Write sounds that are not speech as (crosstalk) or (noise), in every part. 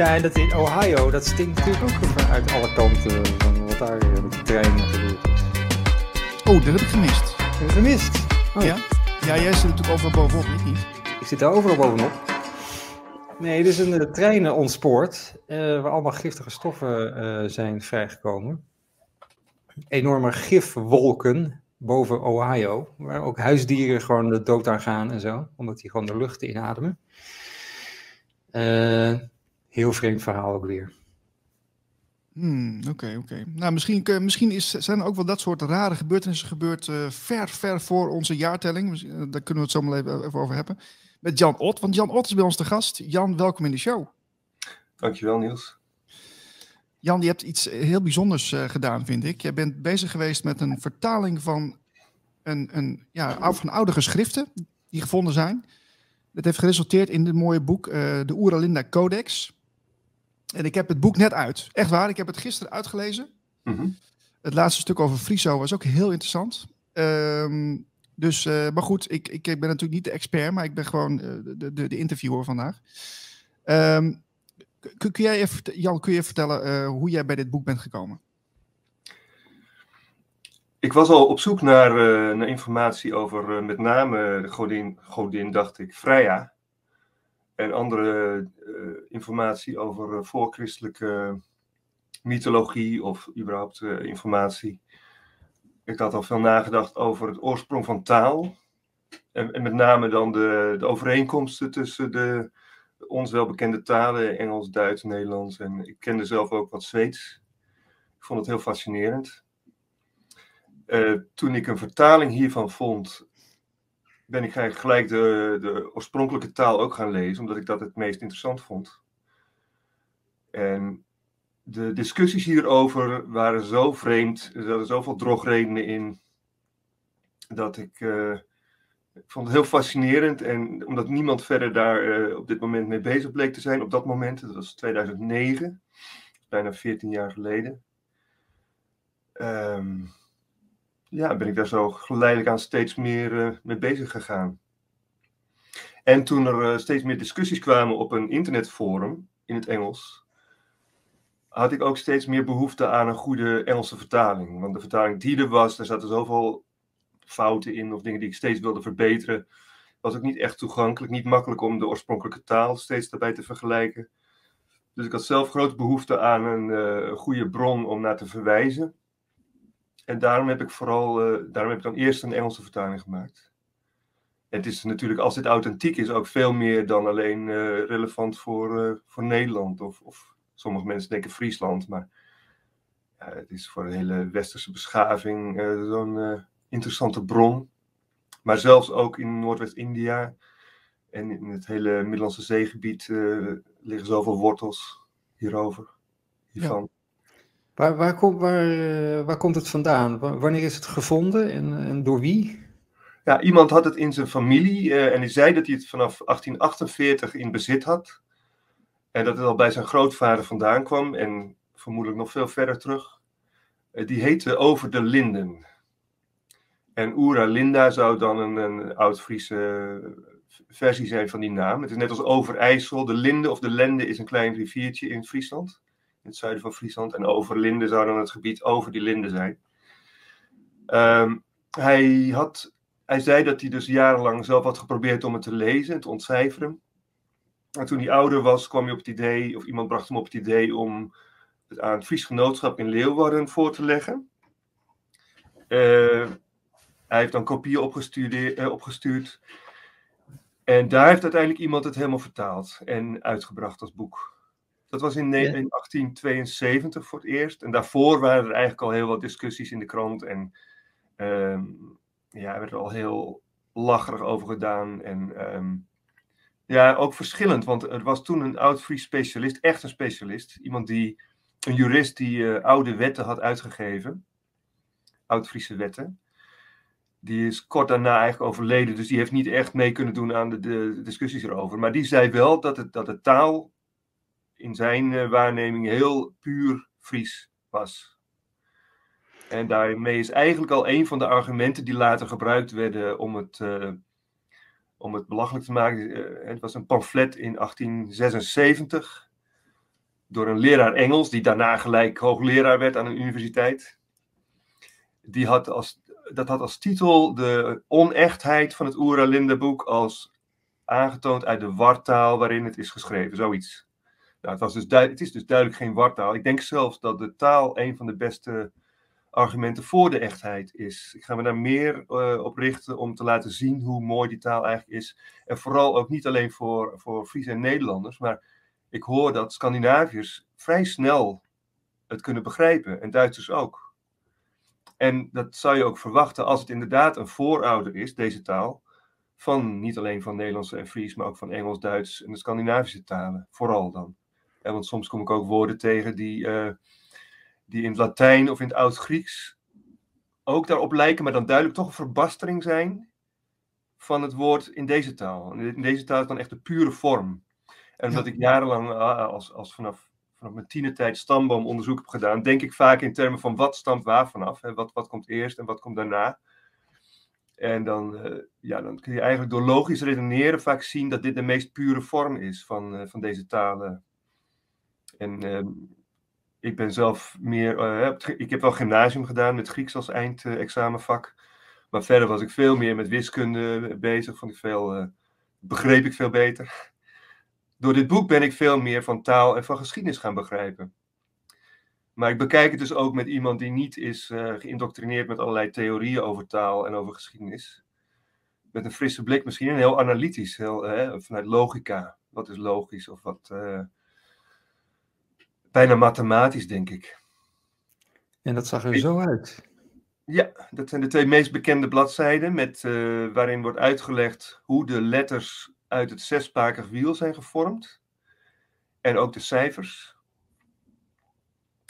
Ja, en dat in Ohio, dat stinkt natuurlijk ook vanuit alle kanten van wat daar eh, met de trein gebeurd is. Oh, dat heb ik gemist. Heb je gemist? Oh. Ja? Ja, jij zit natuurlijk overal bovenop, ik niet. Ik zit daar overal bovenop. Nee, er is een uh, trein ontspoord, uh, waar allemaal giftige stoffen uh, zijn vrijgekomen. Enorme gifwolken boven Ohio, waar ook huisdieren gewoon de dood aan gaan en zo, omdat die gewoon de lucht inademen. Heel vreemd verhaal ook weer. Oké, hmm, oké. Okay, okay. Nou, misschien, misschien is, zijn er ook wel dat soort rare gebeurtenissen gebeurd ver, ver voor onze jaartelling. Daar kunnen we het zo maar even, even over hebben met Jan Ott. Want Jan Ott is bij ons te gast. Jan, welkom in de show. Dankjewel, Niels. Jan, je hebt iets heel bijzonders uh, gedaan, vind ik. Je bent bezig geweest met een vertaling van, een, een, ja, van oude geschriften die gevonden zijn. Dat heeft geresulteerd in dit mooie boek, uh, de Oeralinda Codex. En ik heb het boek net uit. Echt waar, ik heb het gisteren uitgelezen. Mm -hmm. Het laatste stuk over Friso was ook heel interessant. Um, dus, uh, maar goed, ik, ik, ben natuurlijk niet de expert, maar ik ben gewoon uh, de, de, de, interviewer vandaag. Um, kun, kun, jij even, Jan, kun je vertellen uh, hoe jij bij dit boek bent gekomen? Ik was al op zoek naar, naar informatie over met name de godin, godin, dacht ik, Freya. En andere informatie over voorchristelijke mythologie of überhaupt informatie ik had al veel nagedacht over het oorsprong van taal. En, en met name dan de, de overeenkomsten tussen de, ons welbekende talen, Engels, Duits, Nederlands. En ik kende zelf ook wat Zweeds. Ik vond het heel fascinerend. Toen ik een vertaling hiervan vond, ben ik gelijk de, de oorspronkelijke taal ook gaan lezen, omdat ik dat het meest interessant vond. En de discussies hierover waren zo vreemd. Er zaten zoveel drogredenen in. Dat ik. Ik vond het heel fascinerend. En omdat niemand verder daar uh, op dit moment mee bezig bleek te zijn. Op dat moment, dat was 2009. Bijna 14 jaar geleden. Um, ja, ben ik daar zo geleidelijk aan steeds meer uh, mee bezig gegaan. En toen er steeds meer discussies kwamen op een internetforum in het Engels had ik ook steeds meer behoefte aan een goede Engelse vertaling. Want de vertaling die er was, daar zaten zoveel fouten in of dingen die ik steeds wilde verbeteren. Was ook niet echt toegankelijk, niet makkelijk om de oorspronkelijke taal steeds daarbij te vergelijken. Dus ik had zelf grote behoefte aan een uh, goede bron om naar te verwijzen. En daarom heb ik vooral, uh, daarom heb ik dan eerst een Engelse vertaling gemaakt. Het is natuurlijk, als dit authentiek is, ook veel meer dan alleen uh, relevant voor, voor Nederland of, of sommige mensen denken Friesland, maar ja, het is voor de hele westerse beschaving zo'n interessante bron. Maar zelfs ook in Noordwest-India en in het hele Middellandse zeegebied liggen zoveel wortels hierover. Hiervan. Ja. Waar, waar, kom, waar, waar, komt het vandaan? Wanneer is het gevonden en, en door wie? Ja, iemand had het in zijn familie en die zei dat hij het vanaf 1848 in bezit had. En dat het al bij zijn grootvader vandaan kwam en vermoedelijk nog veel verder terug. Eh, die heette Over de Linden. En Oera Linda zou dan een, een oud-Friese versie zijn van die naam. Het is net als Overijssel. De Linde of de Lende is een klein riviertje in Friesland. In het zuiden van Friesland. En Overlinde zou dan het gebied over die Linde zijn. Um, hij, had, hij zei dat hij dus jarenlang zelf had geprobeerd om het te lezen en te ontcijferen. En toen hij ouder was, kwam hij op het idee, of iemand bracht hem op het idee om het aan het Fries Genootschap in Leeuwarden voor te leggen. Uh, hij heeft dan kopieën opgestuurd, uh, opgestuurd. En daar heeft uiteindelijk iemand het helemaal vertaald en uitgebracht als boek. Dat was in, ja. in 1872 voor het eerst. En daarvoor waren er eigenlijk al heel wat discussies in de krant. En uh, ja, er werd er al heel lacherig over gedaan. En um, ja, ook verschillend, want er was toen een oud-Fries specialist, echt een specialist. Iemand die, een jurist die uh, oude wetten had uitgegeven, oud-Friese wetten. Die is kort daarna eigenlijk overleden, dus die heeft niet echt mee kunnen doen aan de, de discussies erover. Maar die zei wel dat, het, dat de taal in zijn uh, waarneming heel puur Fries was. En daarmee is eigenlijk al een van de argumenten die later gebruikt werden om het... Uh, om het belachelijk te maken. Uh, het was een pamflet in 1876 door een leraar Engels, die daarna gelijk hoogleraar werd aan een universiteit. Die had als, dat had als titel de onechtheid van het Oeralinde-boek als aangetoond uit de wartaal waarin het is geschreven, zoiets. Nou, dus het is dus duidelijk geen wartaal. Ik denk zelfs dat de taal een van de beste argumenten voor de echtheid is. Ik ga me daar meer uh, op richten om te laten zien hoe mooi die taal eigenlijk is. En vooral ook niet alleen voor, voor Fries en Nederlanders, maar ik hoor dat Scandinaviërs vrij snel het kunnen begrijpen en Duitsers ook. En dat zou je ook verwachten als het inderdaad een voorouder is, deze taal, van niet alleen van Nederlands en Fries, maar ook van Engels, Duits en de Scandinavische talen, vooral dan. En want soms kom ik ook woorden tegen die, uh, die in het Latijn of in het Oud-Grieks ook daarop lijken, maar dan duidelijk toch een verbastering zijn van het woord in deze taal. In deze taal is dan echt de pure vorm. En omdat ik jarenlang ah, als, als vanaf, vanaf mijn tienertijd stamboomonderzoek heb gedaan, denk ik vaak in termen van wat stamt waar vanaf. Hè? Wat, wat komt eerst en wat komt daarna. En dan, uh, ja, dan kun je eigenlijk door logisch redeneren vaak zien dat dit de meest pure vorm is van, uh, van deze talen. En uh, ik ben zelf meer, ik heb wel gymnasium gedaan met Grieks als eindexamenvak. maar verder was ik veel meer met wiskunde bezig, vond ik veel, begreep ik veel beter door dit boek ben ik veel meer van taal en van geschiedenis gaan begrijpen. Maar ik bekijk het dus ook met iemand die niet is uh, geïndoctrineerd met allerlei theorieën over taal en over geschiedenis. Met een frisse blik misschien, en heel analytisch, heel, vanuit logica. Wat is logisch of wat. Bijna mathematisch, denk ik. En dat zag er zo uit. Ja, dat zijn de twee meest bekende bladzijden, met, waarin wordt uitgelegd hoe de letters uit het zespakig wiel zijn gevormd. En ook de cijfers.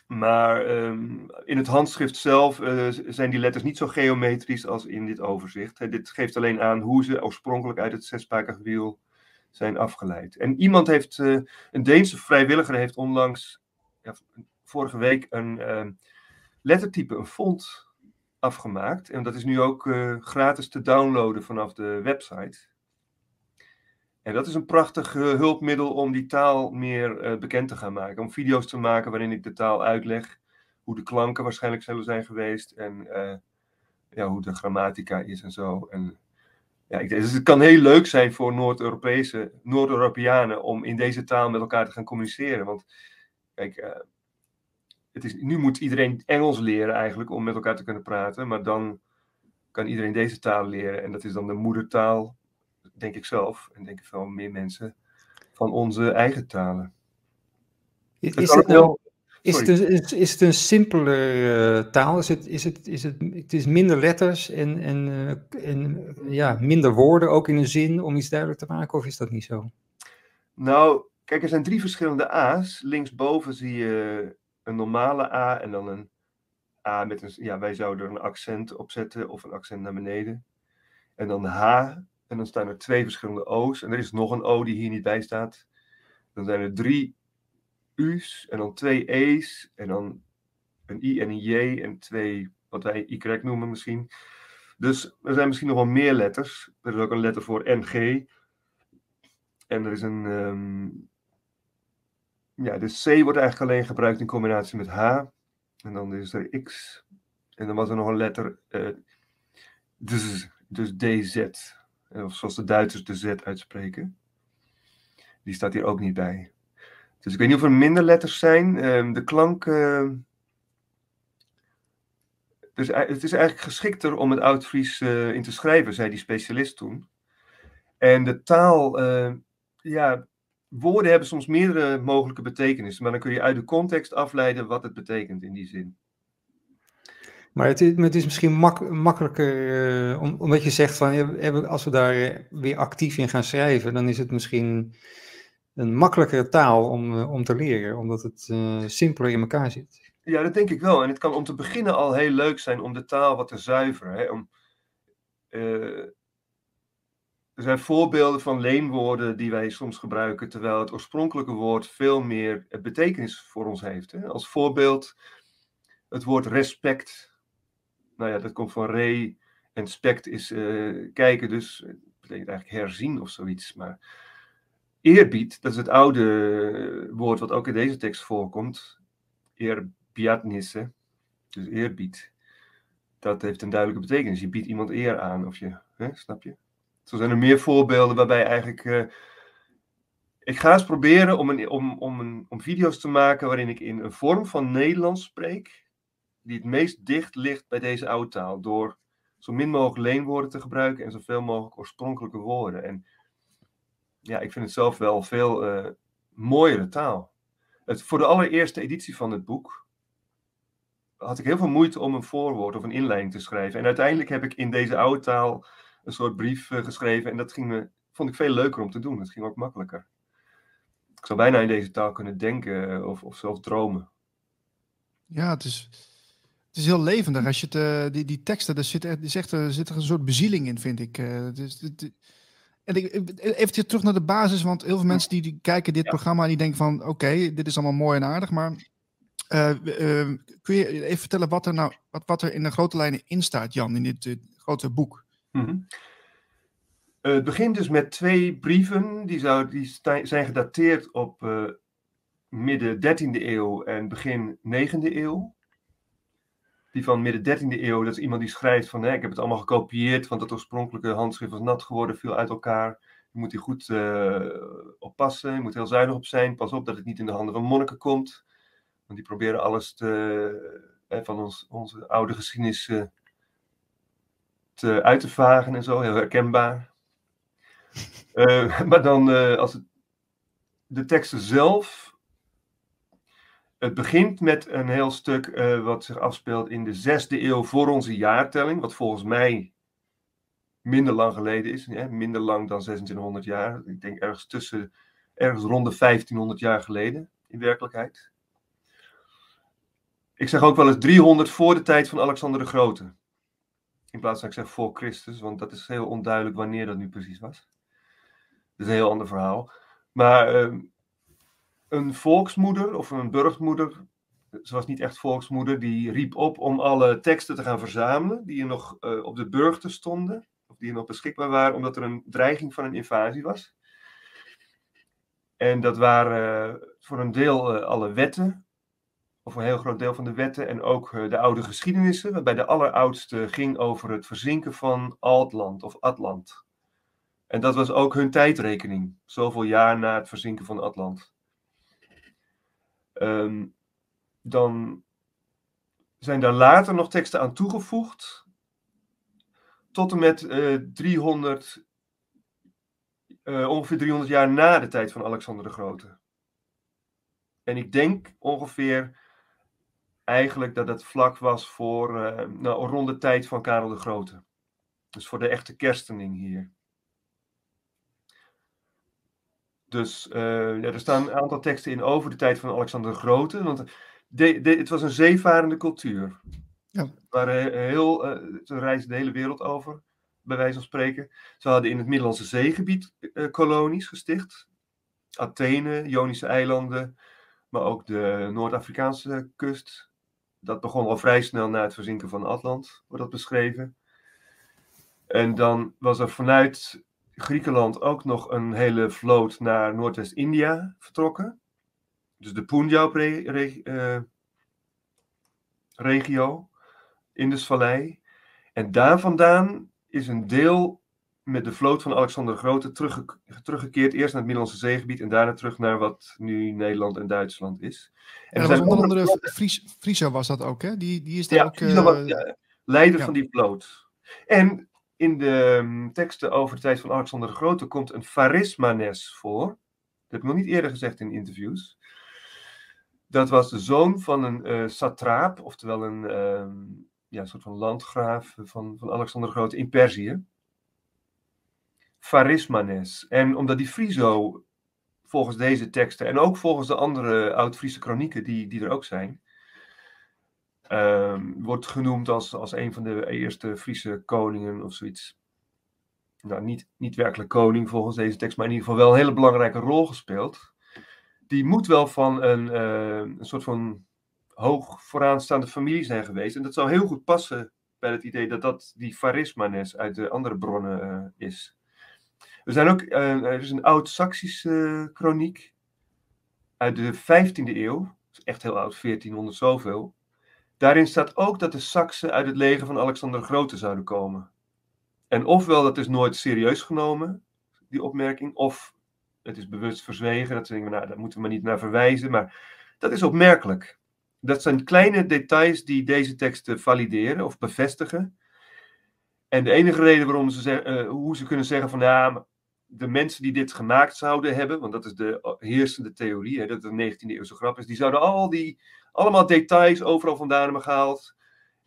Maar um, in het handschrift zelf uh, zijn die letters niet zo geometrisch als in dit overzicht. He, dit geeft alleen aan hoe ze oorspronkelijk uit het zespakig wiel zijn afgeleid. En iemand heeft, uh, een Deense vrijwilliger heeft onlangs, ja, vorige week, een uh, lettertype, een font afgemaakt. En dat is nu ook gratis te downloaden vanaf de website. En dat is een prachtig uh, hulpmiddel om die taal meer bekend te gaan maken. Om video's te maken waarin ik de taal uitleg. Hoe de klanken waarschijnlijk zullen zijn geweest. En ja, hoe de grammatica is en zo. En, ja, ik, dus het kan heel leuk zijn voor Noord-Europese, Noord-Europeanen om in deze taal met elkaar te gaan communiceren. Want kijk, het is, nu moet iedereen Engels leren eigenlijk om met elkaar te kunnen praten. Maar dan kan iedereen deze taal leren. En dat is dan de moedertaal denk ik zelf, en denk ik veel meer mensen, van onze eigen talen. Is, is het, nou, is, het een, is, is het een simpeler uh, taal? Is het, is het, is het, het is minder letters en, en, uh, en ja, minder woorden ook in een zin om iets duidelijk te maken, of is dat niet zo? Nou, kijk, er zijn drie verschillende A's. Linksboven zie je een normale A en dan een A met een, ja, wij zouden er een accent op zetten of een accent naar beneden. En dan H en dan staan er twee verschillende O's. En er is nog een O die hier niet bij staat. Dan zijn er drie U's en dan twee E's. En dan een I en een J en twee, wat wij Y noemen misschien. Dus er zijn misschien nog wel meer letters. Er is ook een letter voor NG. En er is een. Um, ja, de C wordt eigenlijk alleen gebruikt in combinatie met H. En dan is er X. En dan was er nog een letter. Uh, dus, dus DZ. Eh, of zoals de Duitsers de Z uitspreken. Die staat hier ook niet bij. Dus ik weet niet of er minder letters zijn. Ehm, de klank. Uh, dus het is eigenlijk geschikter om het Oud-Fries in te schrijven, zei die specialist toen. En de taal, ja, woorden hebben soms meerdere mogelijke betekenissen, maar dan kun je uit de context afleiden wat het betekent in die zin. Maar het is, het is misschien mak makkelijker, uh, omdat je zegt van als we daar eh, weer actief in gaan schrijven, dan is het misschien een makkelijkere taal om, uh, om te leren, omdat het uh, simpeler in elkaar zit. Ja, dat denk ik wel. En het kan om te beginnen al heel leuk zijn om de taal wat te zuiveren. Hè? Om, er zijn voorbeelden van leenwoorden die wij soms gebruiken, terwijl het oorspronkelijke woord veel meer betekenis voor ons heeft. Hè? Als voorbeeld het woord respect nou ja, dat komt van re en spect is uh, kijken, dus het betekent eigenlijk herzien of zoiets. Maar eerbied, dat is het oude woord wat ook in deze tekst voorkomt. Eerbiadnisse, dus eerbied. Dat heeft een duidelijke betekenis. Je biedt iemand eer aan, of je, hè, snap je? Zo zijn er meer voorbeelden waarbij eigenlijk. Uh, ik ga eens proberen om, een, om, om, een, om video's te maken waarin ik in een vorm van Nederlands spreek, die het meest dicht ligt bij deze oude taal. Door zo min mogelijk leenwoorden te gebruiken en zoveel mogelijk oorspronkelijke woorden. En ja, ik vind het zelf wel veel uh, mooiere taal. Het, voor de allereerste editie van het boek had ik heel veel moeite om een voorwoord of een inleiding te schrijven. En uiteindelijk heb ik in deze oude taal een soort brief uh, geschreven. En dat ging me, vond ik veel leuker om te doen. Het ging ook makkelijker. Ik zou bijna in deze taal kunnen denken uh, of, of zelfs dromen. Ja, het is, het is heel levendig. Als je het, uh, die, die teksten, er zit, er, zit, er zit er een soort bezieling in, vind ik. het, en ik, even terug naar de basis, want heel veel mensen die, die kijken dit programma en die denken van, oké, dit is allemaal mooi en aardig, maar uh, uh, kun je even vertellen wat er nou, wat, wat er in de grote lijnen in staat, Jan, in dit grote boek? Mm -hmm. het begint dus met twee brieven, die, die zijn gedateerd op midden 13e eeuw en begin 9e eeuw die van midden 13e eeuw, dat is iemand die schrijft van hè, ik heb het allemaal gekopieerd, want het oorspronkelijke handschrift was nat geworden, viel uit elkaar. Je moet hier goed uh, oppassen, je moet heel zuinig op zijn. Pas op dat het niet in de handen van monniken komt. Want die proberen alles te, van ons, onze oude geschiedenis te, uit te vagen en zo, heel herkenbaar. (laughs) maar dan als het, de teksten zelf het begint met een heel stuk wat zich afspeelt in de zesde eeuw voor onze jaartelling, wat volgens mij minder lang geleden is, minder lang dan 2600 jaar. Ik denk ergens tussen, ergens rond de 1500 jaar geleden in werkelijkheid. Ik zeg ook wel eens 300 voor de tijd van Alexander de Grote. In plaats van ik zeg voor Christus, want dat is heel onduidelijk wanneer dat nu precies was. Dat is een heel ander verhaal. Maar uh, een volksmoeder of een burchtmoeder, ze was niet echt volksmoeder, die riep op om alle teksten te gaan verzamelen die er nog uh, op de burchten stonden, of die er nog beschikbaar waren, omdat er een dreiging van een invasie was. En dat waren uh, voor een deel uh, alle wetten, of een heel groot deel van de wetten, en ook de oude geschiedenissen, waarbij de alleroudste ging over het verzinken van Altland of Atlant. En dat was ook hun tijdrekening, zoveel jaar na het verzinken van Atlant. Um, dan zijn daar later nog teksten aan toegevoegd. Tot en met uh, 300, uh, ongeveer 300 jaar na de tijd van Alexander de Grote. En ik denk ongeveer eigenlijk dat het vlak was voor uh, nou, rond de tijd van Karel de Grote. Dus voor de echte kerstening hier. Dus uh, ja, er staan een aantal teksten in over de tijd van Alexander de Grote. Want de, de, het was een zeevarende cultuur. Ja. Waren heel, uh, ze reisden de hele wereld over, bij wijze van spreken. Ze hadden in het Middellandse zeegebied uh, kolonies gesticht. Athene, Ionische eilanden, maar ook de Noord-Afrikaanse kust. Dat begon al vrij snel na het verzinken van Atlant, wordt dat beschreven. En dan was er vanuit Griekenland ook nog een hele vloot naar Noordwest-India vertrokken. Dus de Punjab-regio, uh, Indusvallei. En daar vandaan is een deel met de vloot van Alexander de Grote terugge teruggekeerd. Eerst naar het Middellandse zeegebied en daarna terug naar wat nu Nederland en Duitsland is. En, onder andere Fries, Friso was dat ook, hè? Die, die is daar ja, ook... Uh... Was, ja, leider ja. van die vloot. En in de um, teksten over de tijd van Alexander de Grote komt een Pharismanes voor. Dat heb ik nog niet eerder gezegd in interviews. Dat was de zoon van een uh, satraap, oftewel een uh, ja, soort van landgraaf van, van Alexander de Grote in Perzië. Pharismanes. En omdat die Friso volgens deze teksten en ook volgens de andere Oud-Friese kronieken die, die er ook zijn, Um, wordt genoemd als, als een van de eerste Friese koningen of zoiets. Nou, niet, niet werkelijk koning volgens deze tekst, maar in ieder geval wel een hele belangrijke rol gespeeld. Die moet wel van een, uh, een soort van hoog vooraanstaande familie zijn geweest. En dat zou heel goed passen bij het idee dat dat die Pharismanes uit de andere bronnen uh, is. Er, zijn ook, uh, er is een oud-Saxische chroniek uit de 15e eeuw. Dat is echt heel oud, 1400 zoveel. Daarin staat ook dat de Saksen uit het leger van Alexander de Grote zouden komen. En ofwel dat is nooit serieus genomen, die opmerking, of het is bewust verzwegen. Dat denken we, nou, daar moeten we maar niet naar verwijzen. Maar dat is opmerkelijk. Dat zijn kleine details die deze teksten valideren of bevestigen. En de enige reden waarom ze zeggen, uh, hoe ze kunnen zeggen van ja, de mensen die dit gemaakt zouden hebben, want dat is de heersende theorie, hè, dat het een 19e eeuwse grap is, die zouden al die, allemaal details overal vandaan hebben gehaald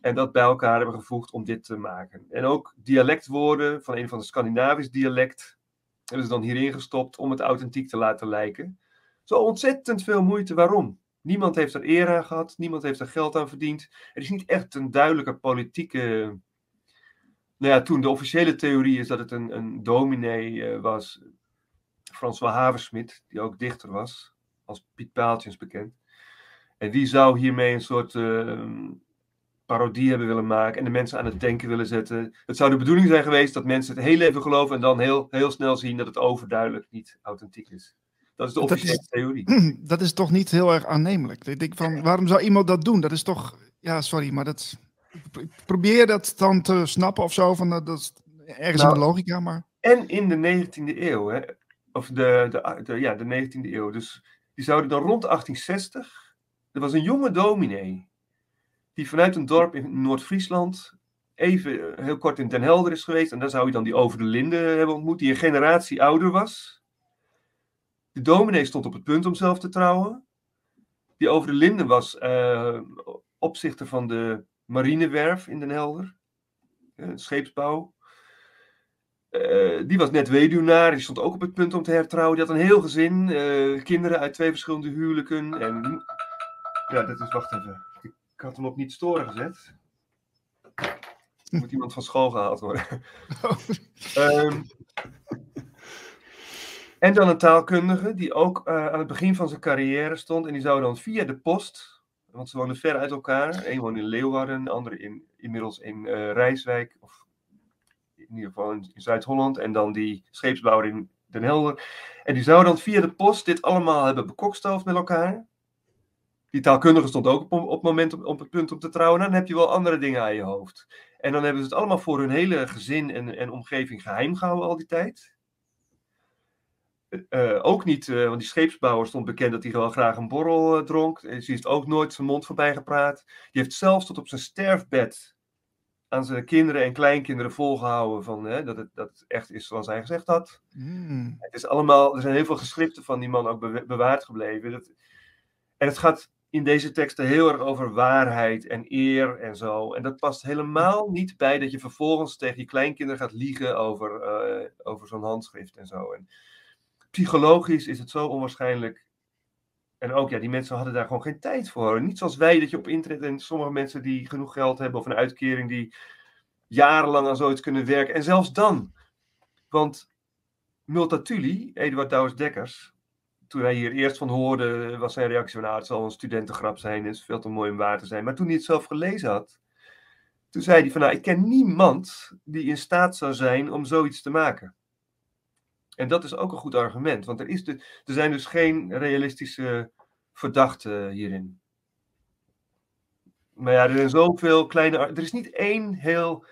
en dat bij elkaar hebben gevoegd om dit te maken. En ook dialectwoorden van een van de Scandinavisch dialect hebben ze dan hierin gestopt om het authentiek te laten lijken. Zo ontzettend veel moeite. Waarom? Niemand heeft er eer aan gehad, niemand heeft er geld aan verdiend. Er is niet echt een duidelijke politieke. Nou ja, toen de officiële theorie is dat het een, een dominee uh, was, François Haversmit, die ook dichter was, als Piet Paaltjens bekend. En die zou hiermee een soort uh, parodie hebben willen maken en de mensen aan het denken willen zetten. Het zou de bedoeling zijn geweest dat mensen het heel even geloven en dan heel, heel snel zien dat het overduidelijk niet authentiek is. Dat is de officiële theorie. (clears throat) Dat is toch niet heel erg aannemelijk. Ik denk van, waarom zou iemand dat doen? Dat is toch, ja, sorry, maar dat. Probeer dat dan te snappen of zo. Van, dat is ergens nou, in de logica, maar. En in de 19e eeuw, hè? of de, de, de, ja, de 19e eeuw. Dus die zouden dan rond 1860. Er was een jonge dominee die vanuit een dorp in Noord-Friesland even heel kort in Den Helder is geweest. En daar zou hij dan die over de Linde hebben ontmoet, die een generatie ouder was. De dominee stond op het punt om zelf te trouwen. Die over de Linde was uh, opzichter van de marinewerf in Den Helder. Scheepsbouw. Uh, die was net weduwnaar, die stond ook op het punt om te hertrouwen. Die had een heel gezin, kinderen uit twee verschillende huwelijken. En ja, dat is, wacht even. Ik had hem op niet storen gezet. Er moet iemand van school gehaald worden. um, (laughs) en dan een taalkundige die ook uh, aan het begin van zijn carrière stond. En die zou dan via de post, want ze woonden ver uit elkaar. Eén woonde in Leeuwarden, de andere in, inmiddels in uh, Rijswijk. Of in ieder geval in, Zuid-Holland. En dan die scheepsbouwer in Den Helder. En die zou dan via de post dit allemaal hebben bekokstoofd met elkaar. Die taalkundige stond ook op, op het moment op, op, het punt om te trouwen. Dan heb je wel andere dingen aan je hoofd. En dan hebben ze het allemaal voor hun hele gezin en, en omgeving geheim gehouden al die tijd. Uh, ook niet, uh, want die scheepsbouwer stond bekend dat hij wel graag een borrel uh, dronk. Ze heeft ook nooit zijn mond voorbij gepraat. Die heeft zelfs tot op zijn sterfbed aan zijn kinderen en kleinkinderen volgehouden van, hè, dat, het, dat het echt is zoals hij gezegd had. Mm. Het is allemaal, er zijn heel veel geschriften van die man ook be bewaard gebleven. Dat, en het gaat in deze teksten heel erg over waarheid en eer en zo. En dat past helemaal niet bij dat je vervolgens tegen je kleinkinderen gaat liegen over, over zo'n handschrift en zo. En psychologisch is het zo onwaarschijnlijk. En ook, ja, die mensen hadden daar gewoon geen tijd voor. Niet zoals wij, dat je op internet en sommige mensen die genoeg geld hebben of een uitkering die jarenlang aan zoiets kunnen werken. En zelfs dan. Want Multatuli, Eduard Douwes Dekkers, toen hij hier eerst van hoorde, was zijn reactie van, nou, het zal een studentengrap zijn, het is veel te mooi om waar te zijn. Maar toen hij het zelf gelezen had, toen zei hij van, nou, ik ken niemand die in staat zou zijn om zoiets te maken. En dat is ook een goed argument, want er, is de, er zijn dus geen realistische verdachten hierin. Maar ja, er zijn zoveel kleine. Er is niet één heel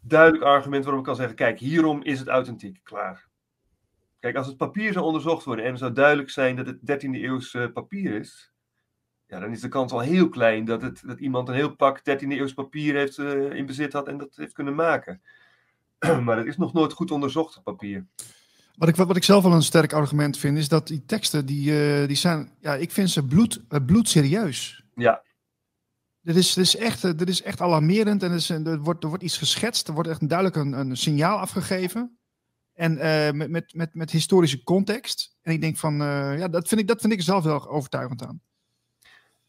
duidelijk argument waarom ik kan zeggen: kijk, hierom is het authentiek. Klaar. Kijk, als het papier zou onderzocht worden en het zou duidelijk zijn dat het 13e eeuws papier is, ja, dan is de kans al heel klein dat, het, dat iemand een heel pak 13e eeuws papier heeft, uh, in bezit had en dat heeft kunnen maken. (clears throat) maar het is nog nooit goed onderzocht, papier. Wat ik, wat ik zelf wel een sterk argument vind, is dat die teksten, die, uh, die zijn, ja, ik vind ze bloed, uh, bloedserieus. Ja. Dit is, dit, is echt, dit is echt alarmerend en er, is, er, wordt, er wordt iets geschetst, er wordt echt duidelijk een, een signaal afgegeven. En uh, met, met, met, met historische context. En ik denk van, uh, ja, dat vind, ik, dat vind ik zelf wel overtuigend aan.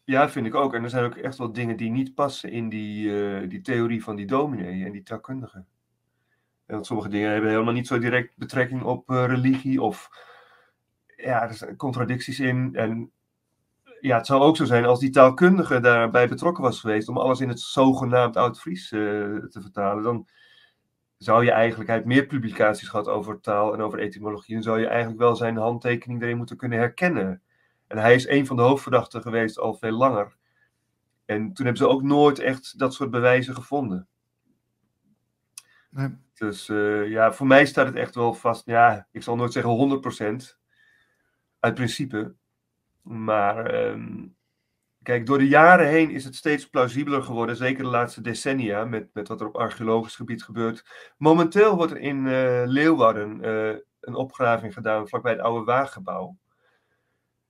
Ja, vind ik ook. En er zijn ook echt wel dingen die niet passen in die, die theorie van die dominee en die taalkundige. Want sommige dingen hebben helemaal niet zo direct betrekking op religie of ja, er zijn contradicties in. En ja, het zou ook zo zijn als die taalkundige daarbij betrokken was geweest om alles in het zogenaamd Oud-Fries te vertalen. Dan, zou je eigenlijk, hij meer publicaties gehad over taal en over etymologie, dan zou je eigenlijk wel zijn handtekening erin moeten kunnen herkennen. En hij is een van de hoofdverdachten geweest al veel langer. En toen hebben ze ook nooit echt dat soort bewijzen gevonden. Nee. Dus eh, ja, voor mij staat het echt wel vast. Ja, ik zal nooit zeggen 100% uit principe. Maar ehm, kijk, door de jaren heen is het steeds plausibeler geworden. Zeker de laatste decennia, met, met wat er op archeologisch gebied gebeurt. Momenteel wordt er in eh, Leeuwarden eh, een opgraving gedaan vlakbij het oude waaggebouw.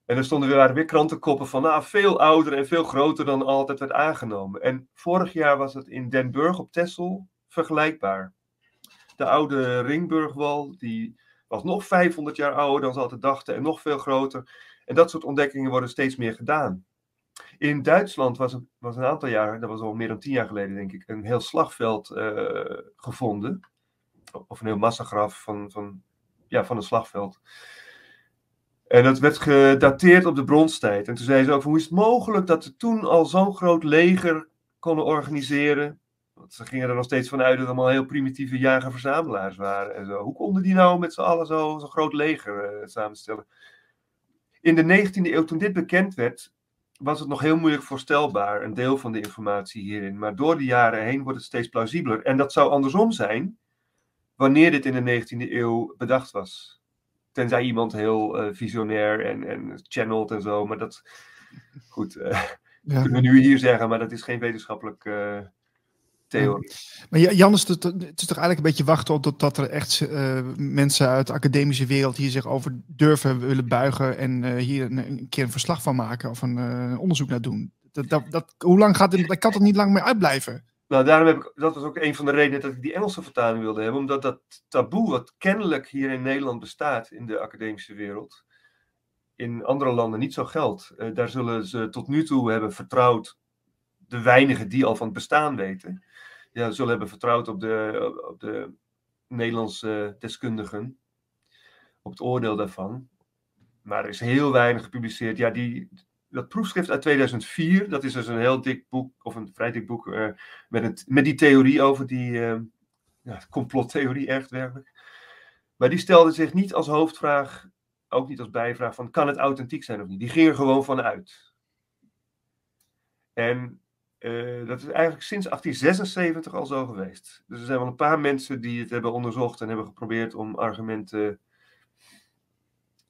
En er stonden weer, weer krantenkoppen van nou, veel ouder en veel groter dan altijd werd aangenomen. En vorig jaar was het in Den Burg op Texel vergelijkbaar. De oude Ringburgwal, die was nog 500 jaar ouder dan ze altijd dachten en nog veel groter. En dat soort ontdekkingen worden steeds meer gedaan. In Duitsland was, het, was een aantal jaar, dat was al meer dan tien jaar geleden denk ik, een heel slagveld eh, gevonden. Of een heel massagraf van, van, ja, van een slagveld. En dat werd gedateerd op de bronstijd. En toen zei ze ook, hoe is het mogelijk dat ze toen al zo'n groot leger konden organiseren? Want ze gingen er nog steeds vanuit dat het allemaal heel primitieve jager-verzamelaars waren. En zo. Hoe konden die nou met z'n allen zo'n zo groot leger uh, samenstellen? In de 19e eeuw, toen dit bekend werd, was het nog heel moeilijk voorstelbaar, een deel van de informatie hierin. Maar door de jaren heen wordt het steeds plausibeler. En dat zou andersom zijn, wanneer dit in de 19e eeuw bedacht was. Tenzij iemand heel uh, visionair en, en channelt en zo. Maar dat, goed, uh, ja. kunnen we nu hier zeggen, maar dat is geen wetenschappelijk theorie. Maar Jan, is het, het, is toch eigenlijk een beetje wachten tot, er echt mensen uit de academische wereld hier zich over durven willen buigen en hier een, een, keer een verslag van maken of een onderzoek naar doen. Dat, dat, dat, hoe lang gaat het? Dat kan toch niet lang meer uitblijven? Nou, daarom heb ik, dat was ook een van de redenen dat ik die Engelse vertaling wilde hebben, omdat dat taboe, wat kennelijk hier in Nederland bestaat in de academische wereld, in andere landen niet zo geldt. Daar zullen ze tot nu toe hebben vertrouwd, de weinigen die al van het bestaan weten, ja, zullen hebben vertrouwd op de, op de Nederlandse deskundigen, op het oordeel daarvan. Maar er is heel weinig gepubliceerd. Ja, die, dat proefschrift uit 2004, dat is dus een heel dik boek, of een vrij dik boek, uh, met, het, met die theorie over die uh, ja, (laughs) complottheorie, echt werkelijk. Maar die stelde zich niet als hoofdvraag, ook niet als bijvraag van kan het authentiek zijn of niet. Die ging er gewoon van uit. En uh, dat is eigenlijk sinds 1876 al zo geweest. Dus er zijn wel een paar mensen die het hebben onderzocht en hebben geprobeerd om argumenten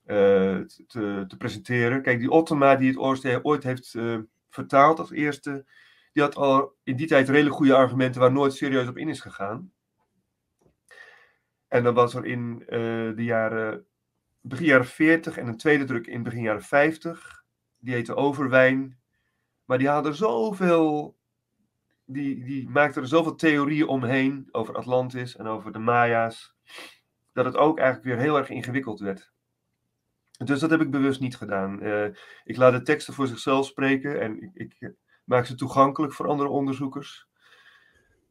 uh, te, te, presenteren. Kijk, die Ottoma die het ooit, ooit heeft vertaald als eerste, die had al in die tijd redelijk goede argumenten waar nooit serieus op in is gegaan. En dan was er in de jaren, begin jaren 40 en een tweede druk in begin jaren 50. Die heette Overwijn. Maar die hadden zoveel, die, die maakten er zoveel theorieën omheen over Atlantis en over de Maya's. Dat het ook eigenlijk weer heel erg ingewikkeld werd. Dus dat heb ik bewust niet gedaan. Uh, ik laat de teksten voor zichzelf spreken en ik, ik, maak ze toegankelijk voor andere onderzoekers.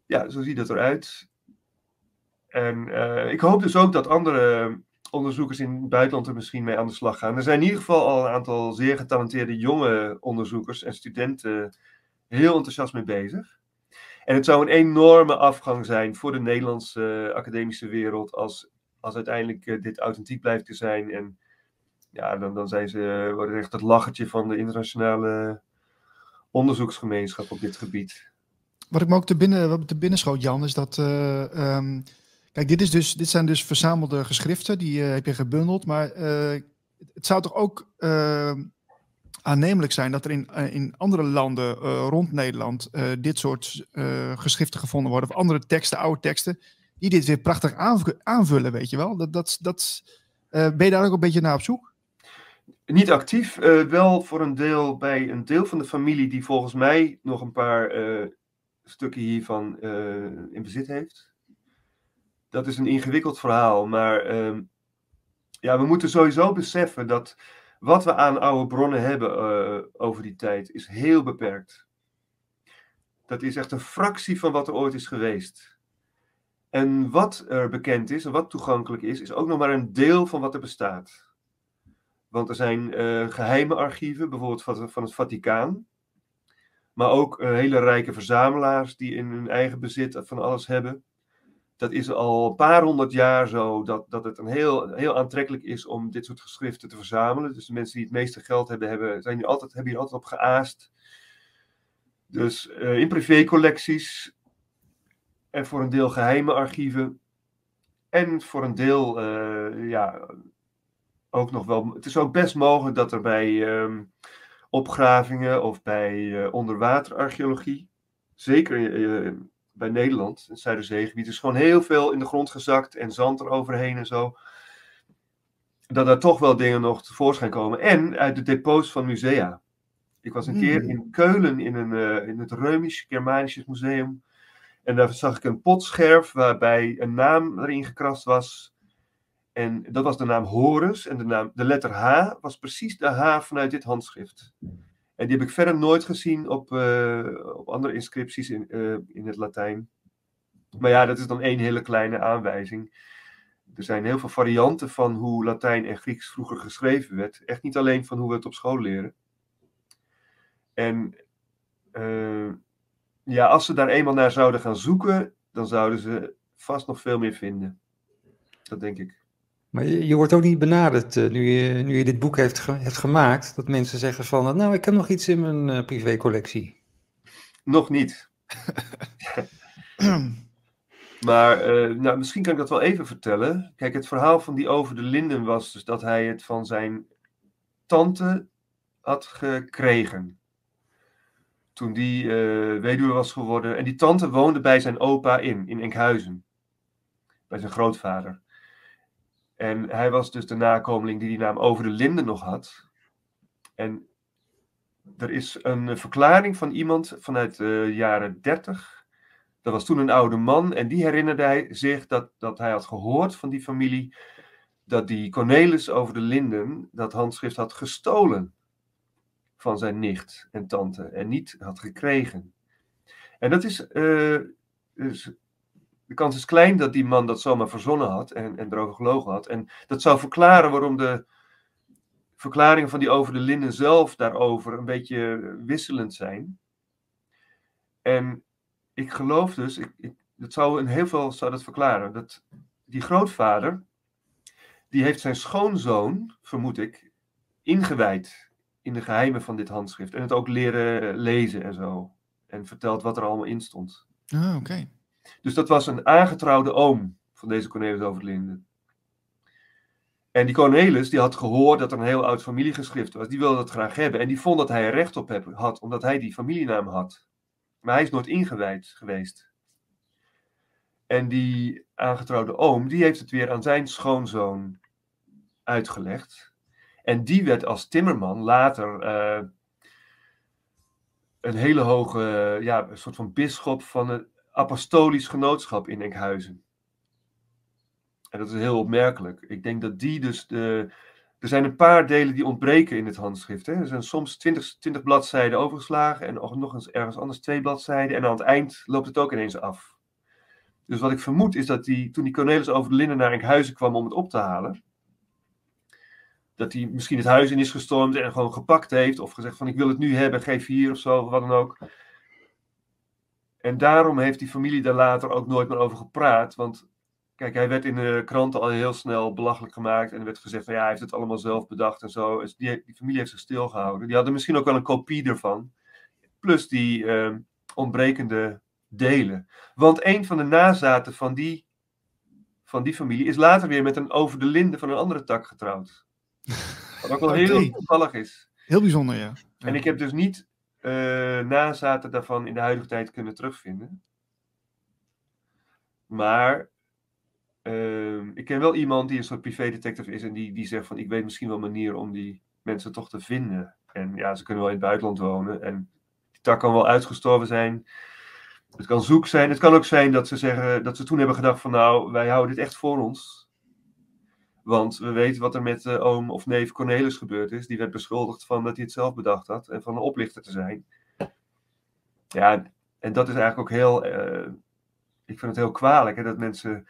Ja, zo ziet het eruit. En uh, ik hoop dus ook dat andere onderzoekers in het buitenland er misschien mee aan de slag gaan. Er zijn in ieder geval al een aantal zeer getalenteerde jonge onderzoekers en studenten heel enthousiast mee bezig. En het zou een enorme afgang zijn voor de Nederlandse academische wereld als, als uiteindelijk uh, dit authentiek blijft te zijn en ja, dan, dan zijn ze, worden echt het lachertje van de internationale onderzoeksgemeenschap op dit gebied. Wat ik me ook te binnen, binnen schoot, Jan, is dat. Uh, um, kijk, dit, is dus, dit zijn dus verzamelde geschriften, die uh, heb je gebundeld. Maar uh, het zou toch ook aannemelijk zijn dat er in, in andere landen rond Nederland dit soort geschriften gevonden worden, of andere teksten, oude teksten, die dit weer prachtig aanvullen, weet je wel? Dat, dat, dat, ben je daar ook een beetje naar op zoek? Niet actief, wel voor een deel bij een deel van de familie die volgens mij nog een paar stukken hiervan in bezit heeft. Dat is een ingewikkeld verhaal, maar ehm, ja, we moeten sowieso beseffen dat wat we aan oude bronnen hebben over die tijd is heel beperkt. Dat is echt een fractie van wat er ooit is geweest. En wat er bekend is en wat toegankelijk is, is ook nog maar een deel van wat er bestaat. Want er zijn uh, geheime archieven, bijvoorbeeld van, van het Vaticaan. Maar ook uh, hele rijke verzamelaars die in hun eigen bezit van alles hebben. Dat is al een paar honderd jaar zo, dat, dat het een heel, heel aantrekkelijk is om dit soort geschriften te verzamelen. Dus de mensen die het meeste geld hebben, hebben, zijn hier altijd, hebben hier altijd op geaast. Dus uh, in privécollecties en voor een deel geheime archieven. En voor een deel, uh, ja, ook nog wel. Het is ook best mogelijk dat er bij um, opgravingen of bij uh, onderwaterarcheologie, zeker bij Nederland, het Zuiderzeegebied, is gewoon heel veel in de grond gezakt en zand eroverheen en zo. Dat er toch wel dingen nog tevoorschijn komen. En uit de depots van musea. Ik was een mm. keer in Keulen in, een, uh, in het Römisch Germanisches Museum. En daar zag ik een potscherf waarbij een naam erin gekrast was. En dat was de naam Horus. En de, naam, de letter H was precies de H vanuit dit handschrift. En die heb ik verder nooit gezien op, uh, op andere inscripties in, uh, in het Latijn. Maar ja, dat is dan één hele kleine aanwijzing. Er zijn heel veel varianten van hoe Latijn en Grieks vroeger geschreven werd. Echt niet alleen van hoe we het op school leren. En uh, ja, als ze daar eenmaal naar zouden gaan zoeken, dan zouden ze vast nog veel meer vinden. Dat denk ik. Maar je, je wordt ook niet benaderd uh, nu, je, nu je dit boek heeft, ge, hebt gemaakt, dat mensen zeggen van, nou, ik heb nog iets in mijn uh, privécollectie. Nog niet. (clears throat) maar uh, nou, misschien kan ik dat wel even vertellen. Kijk, het verhaal van die over de Linden was dus dat hij het van zijn tante had gekregen. Toen die weduwe was geworden. En die tante woonde bij zijn opa in, in Enkhuizen. Bij zijn grootvader. En hij was dus de nakomeling die die naam Over de Linden nog had. En er is een verklaring van iemand vanuit de jaren 30. Dat was toen een oude man en die herinnerde hij zich dat, dat hij had gehoord van die familie dat die Cornelis over de Linden dat handschrift had gestolen van zijn nicht en tante en niet had gekregen. En dat is, uh, dus de kans is klein dat die man dat zomaar verzonnen had en, en erover gelogen had. En dat zou verklaren waarom de verklaringen van die over de linnen zelf daarover een beetje wisselend zijn. En ik geloof dus, ik, dat zou in heel veel zou dat verklaren, dat die grootvader, die heeft zijn schoonzoon, vermoed ik, ingewijd in de geheimen van dit handschrift. En het ook leren lezen en zo. En vertelt wat er allemaal in stond. Ah, oké. Dus dat was een aangetrouwde oom van deze Cornelis Overlinden. En die Cornelis die had gehoord dat er een heel oud familiegeschrift was. Die wilde dat graag hebben. En die vond dat hij er recht op had, omdat hij die familienaam had. Maar hij is nooit ingewijd geweest. En die aangetrouwde oom, die heeft het weer aan zijn schoonzoon uitgelegd. En die werd als timmerman later uh, een hele hoge, ja, een soort van bisschop van het apostolisch genootschap in Enkhuizen. En dat is heel opmerkelijk. Ik denk dat die dus de. Er zijn een paar delen die ontbreken in het handschrift. Hè. Er zijn soms 20, 20 bladzijden overgeslagen en nog eens ergens anders twee bladzijden. En aan het eind loopt het ook ineens af. Dus wat ik vermoed is dat die, toen die Cornelis over de Linden naar Enkhuizen kwam om het op te halen, dat hij misschien het huis in is gestormd en gewoon gepakt heeft of gezegd van ik wil het nu hebben, geef hier of zo, wat dan ook. En daarom heeft die familie daar later ook nooit meer over gepraat. Want kijk, hij werd in de kranten al heel snel belachelijk gemaakt. En er werd gezegd van ja, hij heeft het allemaal zelf bedacht en zo. Dus die, die familie heeft zich stilgehouden. Die hadden misschien ook wel een kopie ervan. Plus die uh, ontbrekende delen. Want een van de nazaten van die, van die familie is later weer met een over de linde van een andere tak getrouwd. Wat ook wel (laughs) heel toevallig is. Heel bijzonder, ja. En ik heb dus niet nazaten daarvan in de huidige tijd kunnen terugvinden. Maar uh, ik ken wel iemand die een soort privédetective is en die, die zegt van ik weet misschien wel manieren om die mensen toch te vinden. En ja, ze kunnen wel in het buitenland wonen en die tak kan wel uitgestorven zijn. Het kan zoek zijn. Het kan ook zijn dat ze zeggen dat ze toen hebben gedacht van nou, wij houden dit echt voor ons. Want we weten wat er met uh, oom of neef Cornelis gebeurd is. Die werd beschuldigd van dat hij het zelf bedacht had en van een oplichter te zijn. Ja, en dat is eigenlijk ook heel. Uh, ik vind het heel kwalijk hè, dat mensen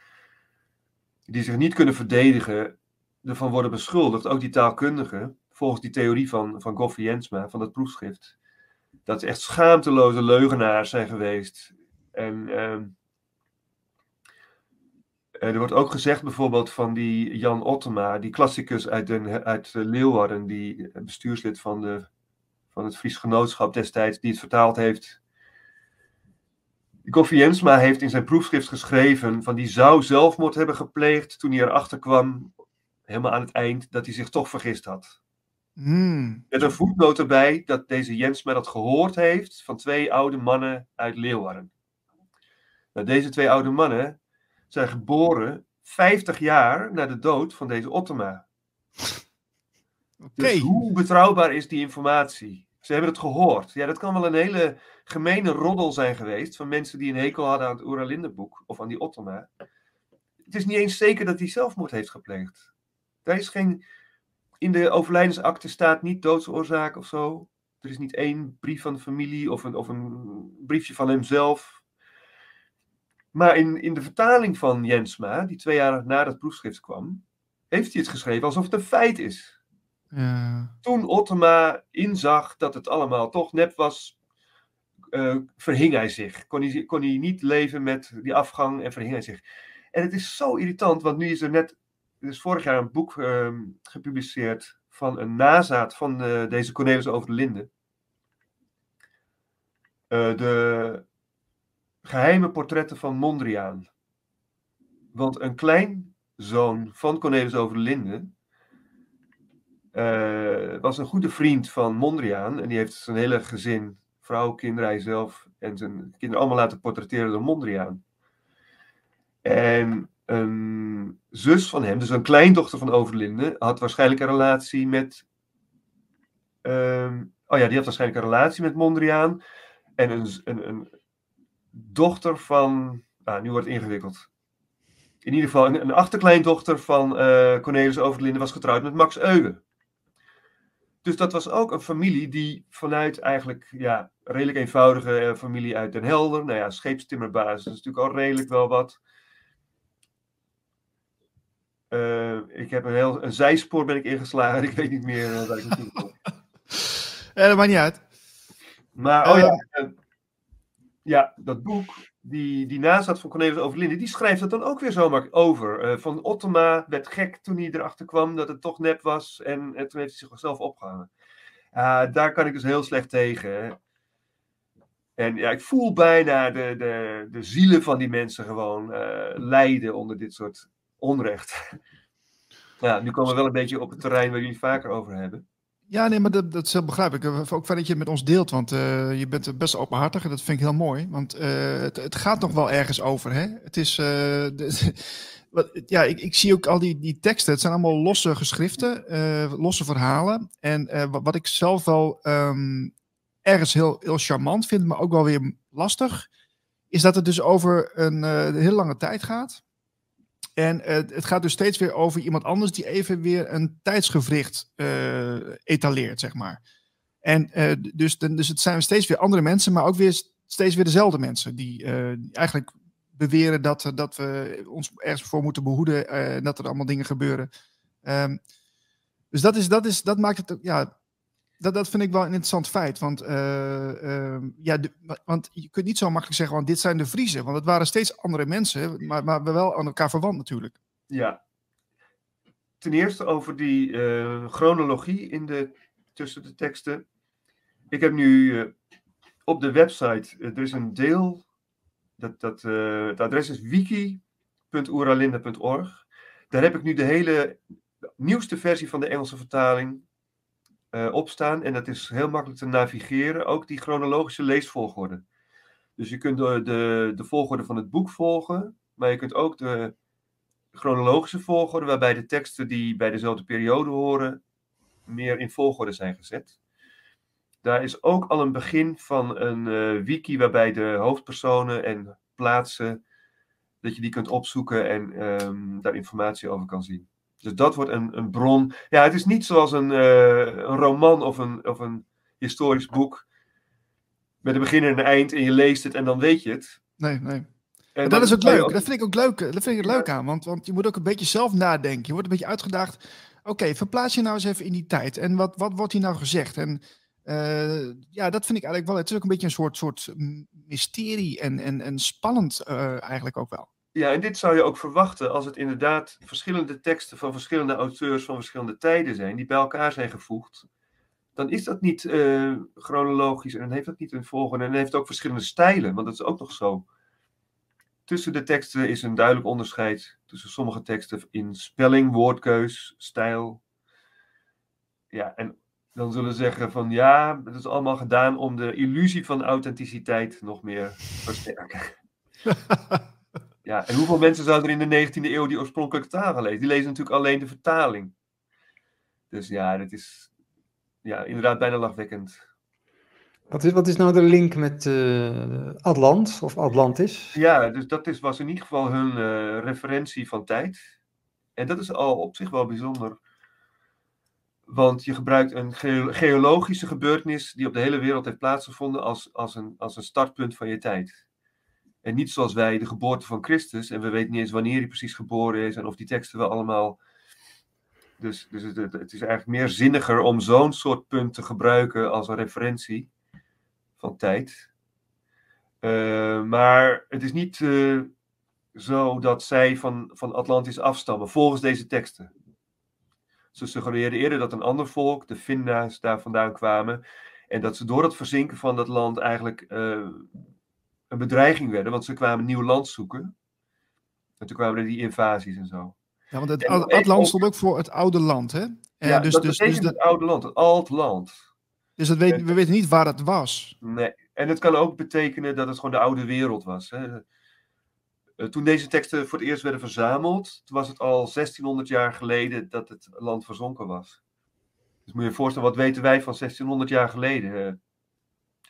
die zich niet kunnen verdedigen ervan worden beschuldigd. Ook die taalkundigen, volgens die theorie van, van Jensma, van het proefschrift. Dat ze echt schaamteloze leugenaars zijn geweest. En. Uh, Eh, er wordt ook gezegd bijvoorbeeld van die Jan Ottema, die klassicus uit, Den, uit eh, Leeuwarden, die eh, bestuurslid van, de, van het Fries Genootschap destijds, die het vertaald heeft. Koffie Jensma heeft in zijn proefschrift geschreven van die zou zelfmoord hebben gepleegd toen hij erachter kwam, helemaal aan het eind, dat hij zich toch vergist had. Hmm. Met een voetnoot erbij dat deze Jensma dat gehoord heeft van twee oude mannen uit Leeuwarden. Nou, deze twee oude mannen zijn geboren 50 jaar na de dood van deze Ottema. Oké. Dus hoe betrouwbaar is die informatie? Ze hebben het gehoord. Ja, dat kan wel een hele gemene roddel zijn geweest van mensen die een hekel hadden aan het Oeralindenboek of aan die Ottema. Het is niet eens zeker dat hij zelfmoord heeft gepleegd. Daar is geen, in de overlijdensakte staat niet doodsoorzaak of zo. Er is niet één brief van de familie of een, of een briefje van hemzelf. Maar in, in de vertaling van Jensma, die twee jaar na dat proefschrift kwam, heeft hij het geschreven alsof het een feit is. Ja. Toen Ottema inzag dat het allemaal toch nep was, eh, verhing hij zich. Kon hij, kon hij niet leven met die afgang en verhing hij zich. En het is zo irritant, want nu is er net, er is vorig jaar een boek ehm, gepubliceerd van een nazaat van eh, deze Cornelis over de Linden. Eh, de geheime portretten van Mondriaan. Want een kleinzoon van Cornelis over de Linden eh, was een goede vriend van Mondriaan. En die heeft zijn hele gezin, vrouw, kinderen, hij zelf en zijn kinderen allemaal laten portretteren door Mondriaan. En een zus van hem, dus een kleindochter van Overlinde, had waarschijnlijk een relatie met. ehm, oh ja, die had waarschijnlijk een relatie met Mondriaan. En een, een, een dochter van. Ah, nu wordt het ingewikkeld. In ieder geval, een, een achterkleindochter van eh, Cornelis Overlinde was getrouwd met Max Euwe. Dus dat was ook een familie die vanuit eigenlijk ja, redelijk eenvoudige eh, familie uit Den Helder. Nou ja, scheepstimmerbasis is natuurlijk al redelijk wel wat. Eh, ik heb een, heel, een zijspoor ben ik ingeslagen. (laughs) Ik weet niet meer waar ik naartoe kom. Ja, dat maakt niet uit. Maar, oh ja, ja, dat boek, die, die nazaat van Cornelis Overlinde, die schrijft het dan ook weer zomaar over. Eh, van Ottema werd gek toen hij erachter kwam dat het toch nep was en, en toen heeft hij zichzelf opgehangen. Daar kan ik dus heel slecht tegen. En ja, ik voel bijna de, de, de zielen van die mensen gewoon eh, lijden onder dit soort onrecht. (laughs) Ja, nu komen we wel een beetje op het terrein waar jullie het vaker over hebben. Ja, nee, maar dat, dat is heel begrijpelijk. Ook fijn dat je het met ons deelt, want eh, je bent best openhartig en dat vind ik heel mooi. Want eh, het, het gaat nog wel ergens over, hè? Het is, eh, (laughs) wat, ja, ik, ik zie ook al die, die teksten. Het zijn allemaal losse geschriften, losse verhalen. En wat, wat ik zelf wel ehm, ergens heel, heel charmant vind, maar ook wel weer lastig, is dat het dus over een eh, heel lange tijd gaat. En eh, het gaat dus steeds weer over iemand anders die even weer een tijdsgevricht eh, etaleert, zeg maar. En eh, dus, dan- dus het zijn steeds weer andere mensen, maar ook weer steeds weer dezelfde mensen die eigenlijk beweren dat, dat we ons ergens voor moeten behoeden eh, en dat er allemaal dingen gebeuren. Ehm, dus dat, is, dat, is, dat maakt het, ja, dat, dat vind ik wel een interessant feit. Want, eh, ehm, ja, want je kunt niet zo makkelijk zeggen, want dit zijn de Vriezen. Want het waren steeds andere mensen, maar, maar wel aan elkaar verwant natuurlijk. Ja. Ten eerste over die eh, chronologie in de, tussen de teksten. Ik heb nu eh, op de website, er is een deel, dat, dat, het adres is wiki.oeralinde.org. Daar heb ik nu de hele nieuwste versie van de Engelse vertaling eh op staan. En dat is heel makkelijk te navigeren, ook die chronologische leesvolgorde. Dus je kunt de, de, de volgorde van het boek volgen, maar je kunt ook de chronologische volgorde, waarbij de teksten die bij dezelfde periode horen, meer in volgorde zijn gezet. Daar is ook al een begin van een eh, wiki waarbij de hoofdpersonen en plaatsen, dat je die kunt opzoeken en ehm, daar informatie over kan zien. Dus dat wordt een, een bron. Ja, het is niet zoals een, eh, een roman of een, of een historisch boek met een begin en een eind en je leest het en dan weet je het. Nee, nee. En dat is ook leuk. Dat vind ik ook leuk. Dat vind ik het leuk aan. Want, want je moet ook een beetje zelf nadenken. Je wordt een beetje uitgedaagd. Oké, verplaats je nou eens even in die tijd. En wat, wat wordt hier nou gezegd? En eh, ja, dat vind ik eigenlijk wel. Het is ook een beetje een soort, soort mysterie en, en, en spannend eh, eigenlijk ook wel. Ja, en dit zou je ook verwachten als het inderdaad verschillende teksten van verschillende auteurs van verschillende tijden zijn, die bij elkaar zijn gevoegd. Dan is dat niet uh, chronologisch en dan heeft dat niet een volgende. En dan heeft het ook verschillende stijlen, want dat is ook nog zo. Tussen de teksten is een duidelijk onderscheid tussen sommige teksten in spelling, woordkeus, stijl. Ja, en dan zullen ze zeggen van ja, het is allemaal gedaan om de illusie van authenticiteit nog meer te versterken. (laughs) ja, en hoeveel mensen zouden er in de 19e eeuw die oorspronkelijke taal lezen? Die lezen natuurlijk alleen de vertaling. Dus ja, dat is ja, inderdaad bijna lachwekkend. Wat is, wat is nou de link met uh, Atlant of Atlantis? Ja, dus dat is, was in ieder geval hun uh, referentie van tijd. En dat is al op zich wel bijzonder. Want je gebruikt een geologische gebeurtenis die op de hele wereld heeft plaatsgevonden als, als, een, als een startpunt van je tijd. En niet zoals wij de geboorte van Christus, en we weten niet eens wanneer hij precies geboren is en of die teksten wel allemaal. Dus, dus het, het is eigenlijk meer zinniger om zo'n soort punt te gebruiken als een referentie van tijd. Uh, maar het is niet uh, zo dat zij van, van Atlantis afstammen, volgens deze teksten. Ze suggereerden eerder dat een ander volk, de Finna's, daar vandaan kwamen. En dat ze door het verzinken van dat land eigenlijk uh, een bedreiging werden, want ze kwamen nieuw land zoeken. En toen kwamen er die invasies en zo. Ja, want het Atlant stond ook voor het oude land, hè? En ja, dus, dat dus, dus het oude land, het alt land. Dus dat weet, we weten niet waar het was. Nee, en het kan ook betekenen dat het gewoon de oude wereld was. Hè? Eh, toen deze teksten voor het eerst werden verzameld, toen was het al 1600 jaar geleden dat het land verzonken was. Dus moet je je voorstellen, wat weten wij van 1600 jaar geleden? Uh,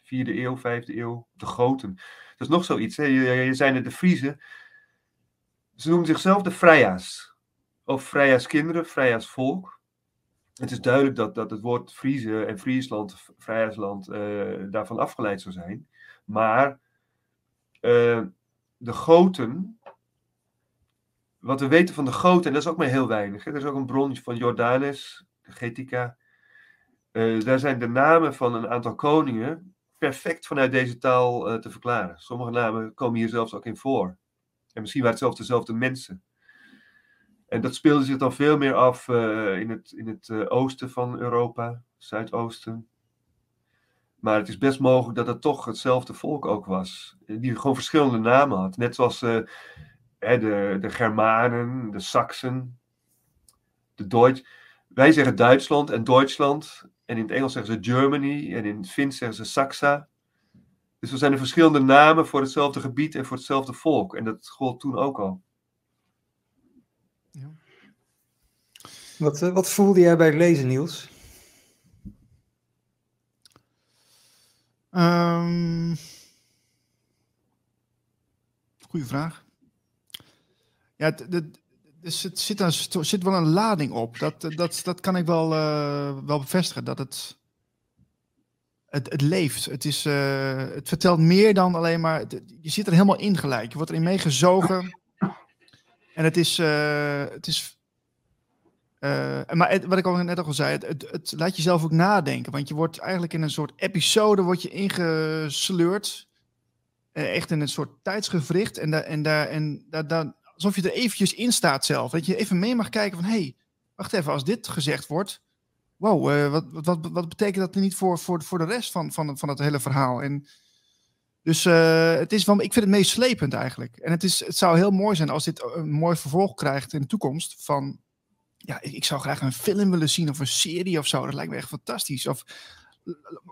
vierde eeuw, vijfde eeuw, de Goten. Dat is nog zoiets. Je, je zijn het de Friese. Ze noemen zichzelf de Vrija's. Of Vrija's kinderen, Vrija's volk. Het is duidelijk dat, dat het woord Friese en Friesland, Vrijheidsland, uh, daarvan afgeleid zou zijn. Maar uh, de goten, wat we weten van de goten, en dat is ook maar heel weinig. Er is ook een bron van Jordanes, de Getica. Uh, daar zijn de namen van een aantal koningen perfect vanuit deze taal uh, te verklaren. Sommige namen komen hier zelfs ook in voor. En misschien waren het zelfs dezelfde mensen. En dat speelde zich dan veel meer af uh, in het, in het oosten van Europa, zuidoosten. Maar het is best mogelijk dat het toch hetzelfde volk ook was. Die gewoon verschillende namen had. Net zoals uh, de, de Germanen, de Saksen, de Duits. Wij zeggen Duitsland en Duitsland. En in het Engels zeggen ze Germany. En in het Fins zeggen ze Saxa. Dus er zijn er verschillende namen voor hetzelfde gebied en voor hetzelfde volk. En dat gold toen ook al. Ja. Wat, eh, wat voelde jij bij het lezen, Niels? Um, goeie vraag. Ja, er zit, zit, zit wel een lading op. Dat, dat, dat kan ik wel, uh, wel bevestigen. Dat het, het, het leeft. Het, is, uh, het vertelt meer dan alleen maar. je zit er helemaal in gelijk. Je wordt erin meegezogen. En het is, het is maar wat ik al net al zei, het, het, laat jezelf ook nadenken. Want je wordt eigenlijk in een soort episode wordt je ingesleurd. Echt in een soort tijdsgevricht. En, da, en, daar en da, da, alsof je er eventjes in staat zelf. Dat je even mee mag kijken van... hé, hey, wacht even, als dit gezegd wordt... wow, uh, wat, wat, wat, betekent dat niet voor, voor, voor de rest van, van, van het hele verhaal? En dus het is wel, ik vind het meest slepend eigenlijk. En het, is, het zou heel mooi zijn als dit een mooi vervolg krijgt in de toekomst... van ja, ik, zou graag een film willen zien of een serie of zo. Dat lijkt me echt fantastisch. Of,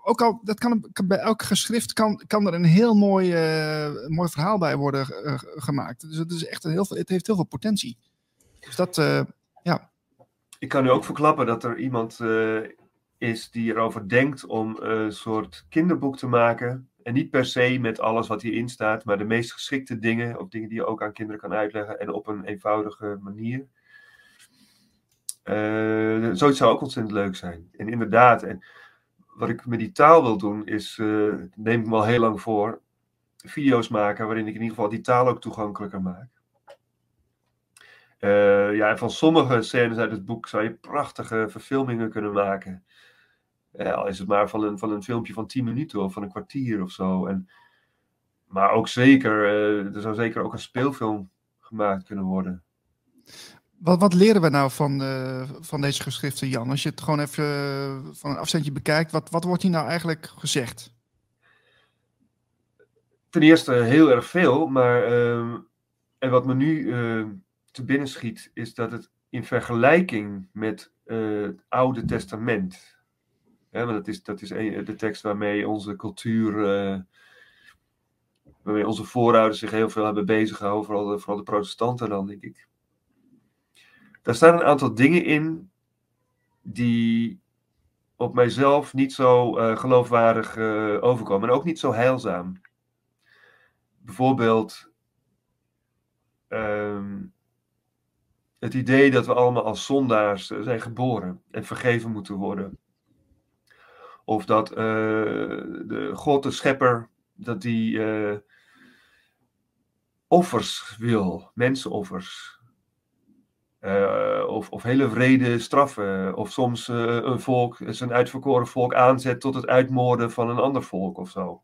ook al, dat kan, bij elk geschrift kan, kan er een heel mooi, uh, mooi verhaal bij worden uh, gemaakt. Dus het, is echt heel veel, het heeft heel veel potentie. Dus dat, uh, ja. Ik kan u ook verklappen dat er iemand is die erover denkt om een soort kinderboek te maken. En niet per se met alles wat hierin staat, maar de meest geschikte dingen, of dingen die je ook aan kinderen kan uitleggen en op een eenvoudige manier. Zoiets zou ook ontzettend leuk zijn. En inderdaad, en wat ik met die taal wil doen, is, uh, neem ik me al heel lang voor, video's maken waarin ik in ieder geval die taal ook toegankelijker maak. Uh, ja, van sommige scènes uit het boek zou je prachtige verfilmingen kunnen maken. al is het maar van een, van een filmpje van 10 minuten of van een kwartier of zo. En, maar ook zeker, er zou zeker ook een speelfilm gemaakt kunnen worden. Wat, wat leren we nou van, uh, van deze geschriften, Jan? Als je het gewoon even uh, van een afstandje bekijkt, wat, wat wordt hier nou eigenlijk gezegd? Ten eerste heel erg veel, maar uh, en wat me nu te binnen schiet, is dat het in vergelijking met het Oude Testament, hè, want dat is, dat is de tekst waarmee onze cultuur waarmee onze voorouders zich heel veel hebben bezig gehouden, vooral de, vooral de protestanten dan, denk ik. Daar staan een aantal dingen in die op mijzelf niet zo uh, geloofwaardig uh, overkomen en ook niet zo heilzaam. Bijvoorbeeld um, het idee dat we allemaal als zondaars eh, zijn geboren en vergeven moeten worden. Of dat de God, de schepper, dat die offers wil, mensenoffers. Uh, of, of hele vrede straffen. Of soms uh, een volk, zijn uitverkoren volk aanzet tot het uitmoorden van een ander volk of zo.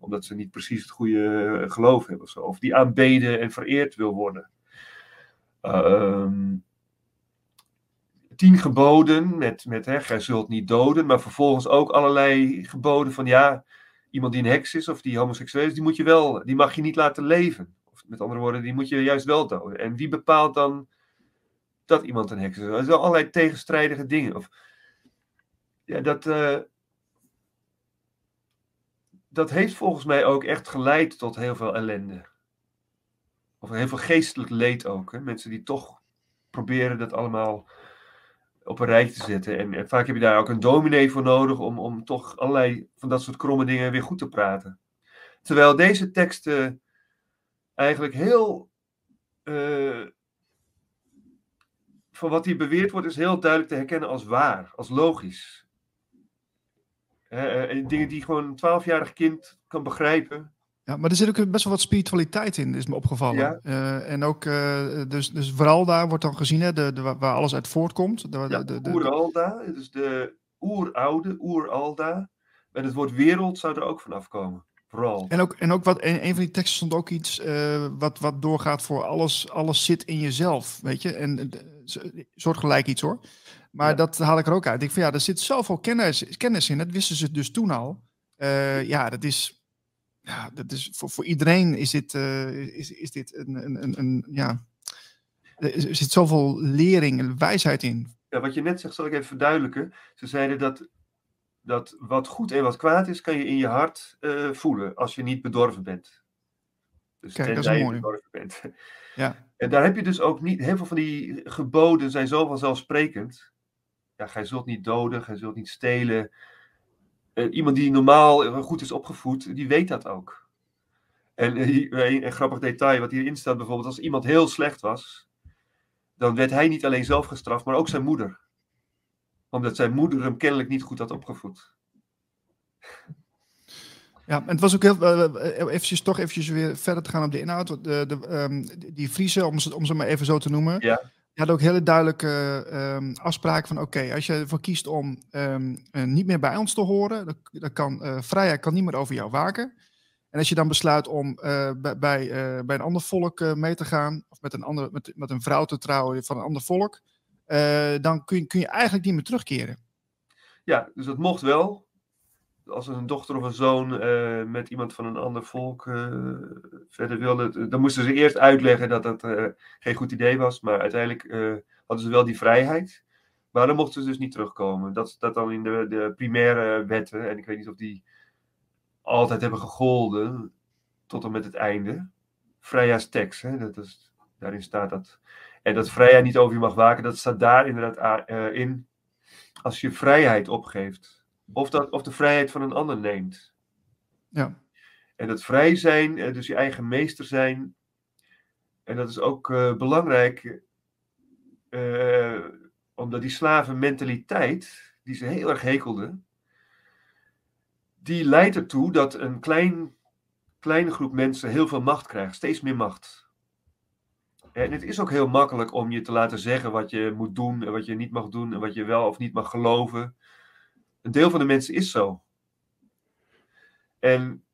Omdat ze niet precies het goede eh, geloof hebben of zo. Of die aanbeden en vereerd wil worden. Uh, tien geboden met, met hè, gij zult niet doden. Maar vervolgens ook allerlei geboden van ja, iemand die een heks is of die homoseksueel is, die, moet je wel, die mag je niet laten leven. Met andere woorden, die moet je juist wel doden. En wie bepaalt dan dat iemand een heks is? Er zijn allerlei tegenstrijdige dingen. Of, ja, dat, uh, dat heeft volgens mij ook echt geleid tot heel veel ellende. Of heel veel geestelijk leed ook. Hè? Mensen die toch proberen dat allemaal op een rijtje te zetten. En, vaak heb je daar ook een dominee voor nodig om, om toch allerlei van dat soort kromme dingen weer goed te praten. Terwijl deze teksten eigenlijk heel. Uh, van wat hier beweerd wordt, is heel duidelijk te herkennen als waar, als logisch. Uh, dingen die gewoon een twaalfjarig kind kan begrijpen. Ja, maar er zit ook best wel wat spiritualiteit in, is me opgevallen. Ja. Uh, en ook, uh, dus, dus vooral daar wordt dan gezien, hè, de, de, waar alles uit voortkomt. De, ja, de, de, Oeralda, dus de oeroude, oeralda. En het woord wereld zou er ook vanaf komen. En ook, en ook wat, een, een van die teksten stond ook iets uh, wat, wat doorgaat voor alles, alles zit in jezelf, weet je. En soortgelijk iets hoor. Maar ja. dat haal ik er ook uit. Ik vind ja, er zit zoveel kennis, kennis in. Dat wisten ze dus toen al. Uh, ja, dat is, ja, dat is voor, voor iedereen is dit, is, is dit een, een, een, een, ja, er zit zoveel lering en wijsheid in. Ja, wat je net zegt, zal ik even verduidelijken. Ze zeiden dat dat wat goed en wat kwaad is, kan je in je hart uh, voelen als je niet bedorven bent. Dus Kijk, dat is mooi. bedorven bent. Ja. (laughs) En daar heb je dus ook niet, heel veel van die geboden zijn zo vanzelfsprekend. Ja, gij zult niet doden, gij zult niet stelen. Uh, iemand die normaal goed is opgevoed, die weet dat ook. En een, een grappig detail wat hierin staat bijvoorbeeld, als iemand heel slecht was, dan werd hij niet alleen zelf gestraft, maar ook zijn moeder omdat zijn moeder hem kennelijk niet goed had opgevoed. Ja, en het was ook heel, uh, eventjes, toch eventjes weer verder te gaan op de inhoud. De, de, um, die Friese, om ze, om ze maar even zo te noemen, ja. die hadden ook hele duidelijke um, afspraken van oké, als je ervoor kiest om um, uh, niet meer bij ons te horen, dan, dan kan uh, vrijheid kan niet meer over jou waken. En als je dan besluit om bij, bij, bij een ander volk mee te gaan, of met een, andere, met, met een vrouw te trouwen van een ander volk, dan kun je, kun je eigenlijk niet meer terugkeren. Ja, dus dat mocht wel. Als een dochter of een zoon uh, met iemand van een ander volk uh, verder wilde, dan moesten ze eerst uitleggen dat dat geen goed idee was. Maar uiteindelijk hadden ze wel die vrijheid. Maar dan mochten ze dus niet terugkomen. Dat staat dan in de, de primaire wetten. En ik weet niet of die altijd hebben gegolden tot en met het einde. Vrijheidstekst, hè? Dat is, daarin staat dat en dat vrijheid niet over je mag waken, dat staat daar inderdaad in. Als je vrijheid opgeeft. Of, dat, of de vrijheid van een ander neemt. Ja. En dat vrij zijn, uh, dus je eigen meester zijn. En dat is ook uh, belangrijk. omdat die slavenmentaliteit, die ze heel erg hekelden. Die leidt ertoe dat een klein, kleine groep mensen heel veel macht krijgt. Steeds meer macht. En het is ook heel makkelijk om je te laten zeggen wat je moet doen en wat je niet mag doen en wat je wel of niet mag geloven. Een deel van de mensen is zo. En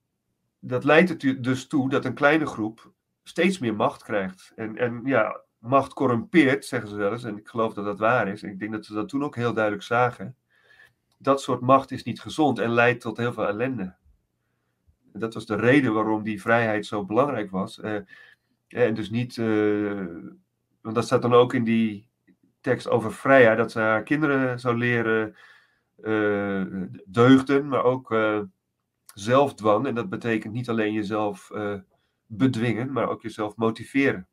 dat leidt er dus toe dat een kleine groep steeds meer macht krijgt. En, en ja, macht corrumpeert, zeggen ze wel eens. En ik geloof dat dat waar is. En ik denk dat ze dat toen ook heel duidelijk zagen. Dat soort macht is niet gezond en leidt tot heel veel ellende. Dat was de reden waarom die vrijheid zo belangrijk was. Uh, en dus niet, uh, want dat staat dan ook in die tekst over vrijheid, dat ze haar kinderen zou leren deugden, maar ook zelfdwang. En dat betekent niet alleen jezelf bedwingen, maar ook jezelf motiveren.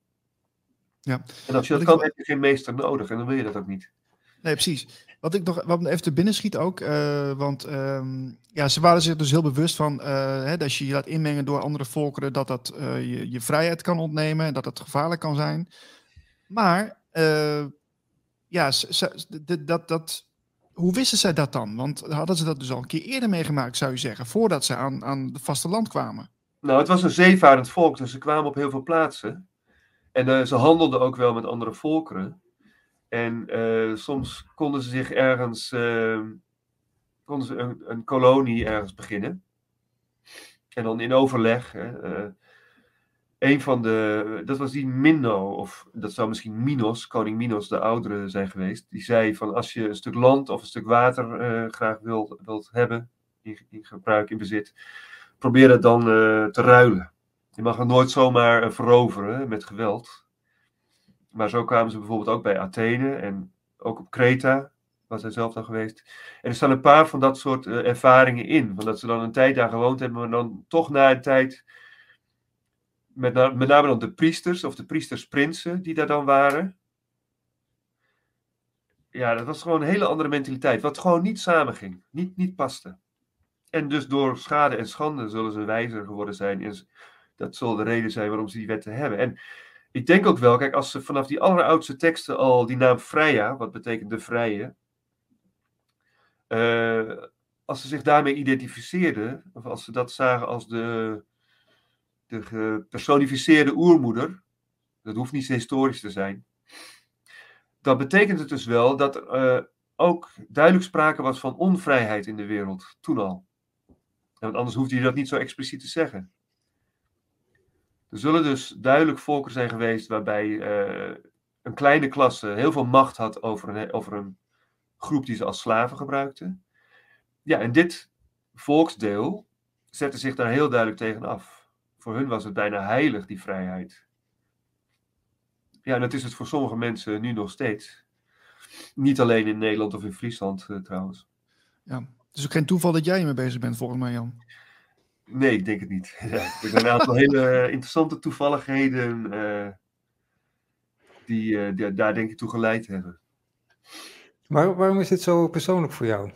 Ja. En als je dat kan, heb je geen meester nodig en dan wil je dat ook niet. Nee, precies. Wat ik nog wat me even te binnen schiet ook, uh, want uh, ja, ze waren zich dus heel bewust van uh, hè, dat je je laat inmengen door andere volkeren, dat dat je, je vrijheid kan ontnemen, dat het gevaarlijk kan zijn. Maar ja, dat, dat, hoe wisten zij dat dan? Want hadden ze dat dus al een keer eerder meegemaakt, zou je zeggen, voordat ze aan, aan het vasteland kwamen? Nou, het was een zeevarend volk, dus ze kwamen op heel veel plaatsen. En ze handelden ook wel met andere volkeren. En uh, soms konden ze zich ergens, uh, konden ze een, een, kolonie ergens beginnen. En dan in overleg. Hè, uh, een van de, dat was die Minno, of dat zou misschien Minos, koning Minos de oudere zijn geweest. Die zei van als je een stuk land of een stuk water graag wilt, wilt hebben, in, gebruik, in bezit, probeer het dan te ruilen. Je mag het nooit zomaar veroveren met geweld. Maar zo kwamen ze bijvoorbeeld ook bij Athene en ook op Kreta, was hij zelf dan geweest. En er staan een paar van dat soort ervaringen in. Van dat ze dan een tijd daar gewoond hebben, maar dan toch na een tijd, met, met name dan de priesters of de priestersprinsen die daar dan waren. Ja, dat was gewoon een hele andere mentaliteit, wat gewoon niet samenging, niet, niet paste. En dus door schade en schande zullen ze wijzer geworden zijn. En dat zal de reden zijn waarom ze die wetten hebben. En ik denk ook wel, kijk, als ze vanaf die alleroudste teksten al die naam Freya, wat betekent de vrije, uh, als ze zich daarmee identificeerden, of als ze dat zagen als de, de gepersonificeerde oermoeder, dat hoeft niet historisch te zijn, dan betekent het dus wel dat er uh, ook duidelijk sprake was van onvrijheid in de wereld, toen al. Want anders hoefde je dat niet zo expliciet te zeggen. Er zullen dus duidelijk volkeren zijn geweest waarbij uh, een kleine klasse heel veel macht had over een, over een groep die ze als slaven gebruikten. Ja, en dit volksdeel zette zich daar heel duidelijk tegen af. Voor hun was het bijna heilig, die vrijheid. Ja, en dat is het voor sommige mensen nu nog steeds. Niet alleen in Nederland of in Friesland uh, trouwens. Ja, het is ook geen toeval dat jij ermee bezig bent, volgens mij, Jan. Nee, ik denk het niet. (laughs) Ja, er zijn een aantal hele interessante toevalligheden uh, die, uh, die, daar denk ik toe geleid hebben. Maar waarom is dit zo persoonlijk voor jou?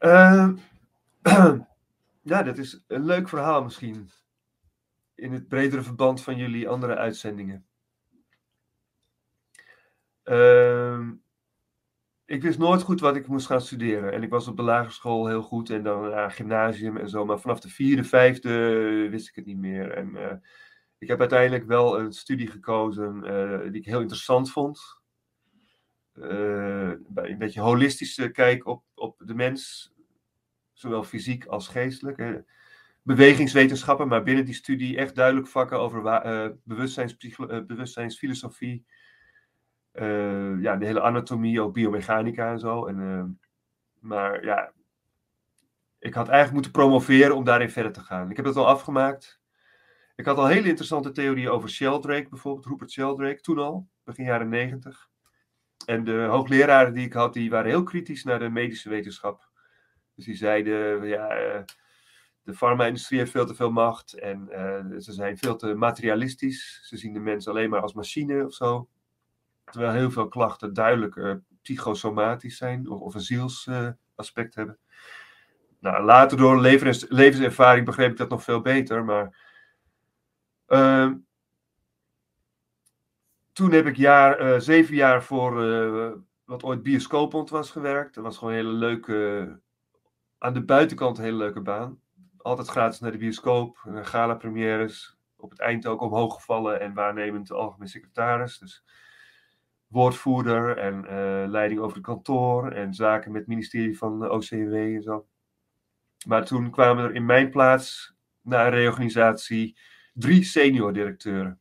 Uh, (clears throat) ja, dat is een leuk verhaal misschien. In het bredere verband van jullie andere uitzendingen. Uh, ik wist nooit goed wat ik moest gaan studeren. En ik was op de lagere school heel goed en dan naar gymnasium en zo. Maar vanaf de vierde, vijfde wist ik het niet meer. En uh, ik heb uiteindelijk wel een studie gekozen uh, die ik heel interessant vond. Uh, een beetje holistische kijk op, op de mens. Zowel fysiek als geestelijk. Bewegingswetenschappen, maar binnen die studie echt duidelijk vakken over bewustzijnsfilosofie uh, ja, de hele anatomie, ook biomechanica en zo. En, maar ja, ik had eigenlijk moeten promoveren om daarin verder te gaan. Ik heb het al afgemaakt. Ik had al hele interessante theorieën over Sheldrake, bijvoorbeeld Rupert Sheldrake, toen al, begin jaren negentig. En de hoogleraren die ik had, die waren heel kritisch naar de medische wetenschap. Dus die zeiden, ja, uh, de farma-industrie heeft veel te veel macht en ze zijn veel te materialistisch. Ze zien de mens alleen maar als machine of zo. Terwijl heel veel klachten duidelijk psychosomatisch zijn of, of een zielsaspect uh, hebben. Nou, later door levens, levenservaring begreep ik dat nog veel beter, maar uh, toen heb ik jaar, zeven jaar voor wat ooit bioscoopond was gewerkt. Dat was gewoon een hele leuke, aan de buitenkant een hele leuke baan. Altijd gratis naar de bioscoop, gala premières, op het eind ook omhoog gevallen en waarnemend algemeen secretaris. Dus woordvoerder en uh, leiding over het kantoor en zaken met het ministerie van OCW en zo. Maar toen kwamen er in mijn plaats, na een reorganisatie, drie senior directeuren.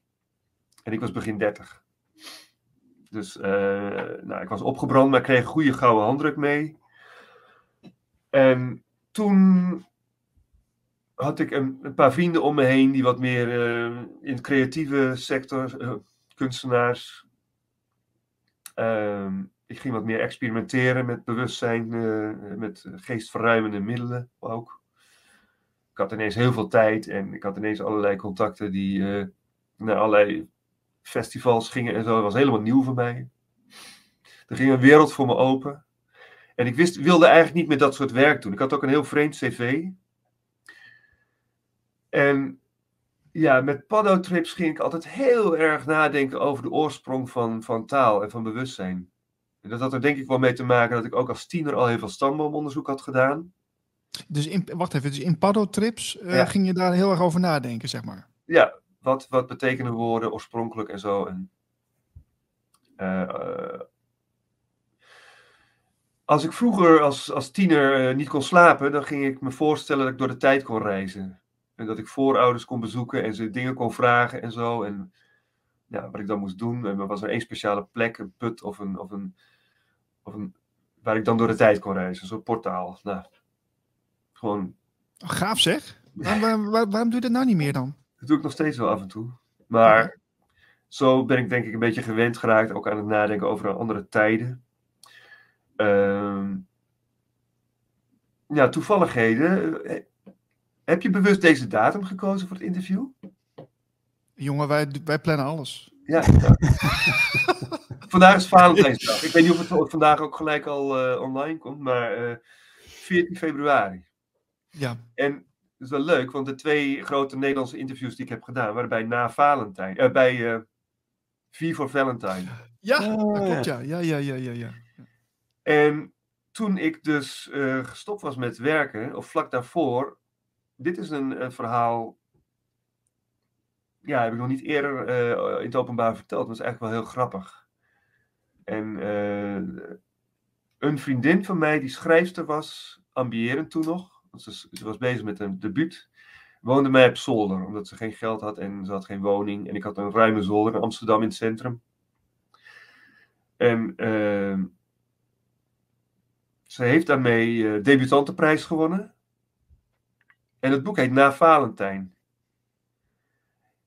En ik was begin 30. Dus eh, nou, ik was opgebrand, maar kreeg een goede gouden handdruk mee. En toen had ik een, paar vrienden om me heen die wat meer uh, in de creatieve sector, uh, kunstenaars. Uh, ik ging wat meer experimenteren met bewustzijn, met geestverruimende middelen ook. Ik had ineens heel veel tijd en ik had ineens allerlei contacten die naar allerlei festivals gingen en zo. Dat was helemaal nieuw voor mij. Er ging een wereld voor me open. En ik wist, wilde eigenlijk niet meer dat soort werk doen. Ik had ook een heel vreemd cv. En ja, met paddo-trips ging ik altijd heel erg nadenken over de oorsprong van, van taal en van bewustzijn. En dat had er denk ik wel mee te maken dat ik ook als tiener al heel veel stamboomonderzoek had gedaan. Dus in, wacht even, dus in paddo-trips uh, ja. ging je daar heel erg over nadenken, zeg maar? Ja, wat, wat betekenen woorden oorspronkelijk en zo. En, uh, als ik vroeger als, als tiener uh, niet kon slapen, dan ging ik me voorstellen dat ik door de tijd kon reizen. En dat ik voorouders kon bezoeken en ze dingen kon vragen en zo. En ja, wat ik dan moest doen. En er was er één speciale plek, een put of een, of een, of een waar ik dan door de tijd kon reizen. Zo'n portaal. Nou, gewoon. Oh, gaaf zeg. (laughs) Waar, waar, waar, waarom doe je dat nou niet meer dan? Dat doe ik nog steeds wel af en toe. Maar zo ben ik denk ik een beetje gewend geraakt, ook aan het nadenken over andere tijden. Uh, ja, toevalligheden. Heb je bewust deze datum gekozen voor het interview? Jongen, wij, wij plannen alles. Ja. (laughs) vandaag is Valentijnsdag. Ik weet niet of het vandaag ook gelijk al uh, online komt, maar uh, 14 februari. Ja. En dat is wel leuk, want de twee grote Nederlandse interviews die ik heb gedaan, waren bij na Valentijn, uh, bij uh, V for Valentine. Ja, oh, dat klopt, ja. Ja, ja, ja, ja, ja. En toen ik dus uh, gestopt was met werken, of vlak daarvoor, dit is een, een, verhaal. Ja, heb ik nog niet eerder uh, in het openbaar verteld. Dat is eigenlijk wel heel grappig. En een vriendin van mij, die schrijfster was, ambiërend toen nog. Ze, ze was bezig met een debuut. Woonde mij op zolder, omdat ze geen geld had en ze had geen woning. En ik had een ruime zolder in Amsterdam in het centrum. En uh, ze heeft daarmee uh, debutantenprijs gewonnen. En het boek heet Na Valentijn.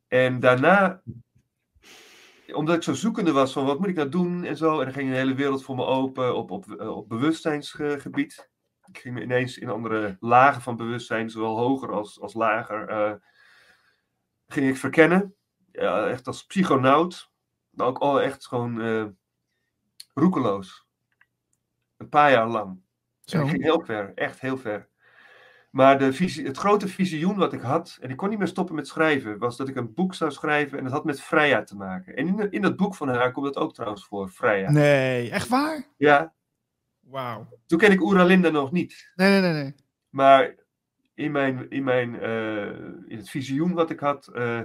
En daarna, omdat ik zo zoekende was van wat moet ik nou doen en zo, en er ging een hele wereld voor me open op, op, op bewustzijnsgebied. Ik ging me ineens in andere lagen van bewustzijn, zowel hoger als, als lager, uh, ging ik verkennen. Ja, echt als psychonaut, maar ook al echt gewoon roekeloos. Een paar jaar lang. Zo. Ik ging heel ver, echt heel ver. Maar de visie, het grote visioen wat ik had, en ik kon niet meer stoppen met schrijven, was dat ik een boek zou schrijven en dat had met Freya te maken. En in, in dat boek van haar komt dat ook trouwens voor, Freya. Nee, echt waar? Ja. Wauw. Toen ken ik Oeralinda nog niet. Nee, nee, nee. nee. Maar in, mijn, in, mijn, uh, in het visioen wat ik had, uh,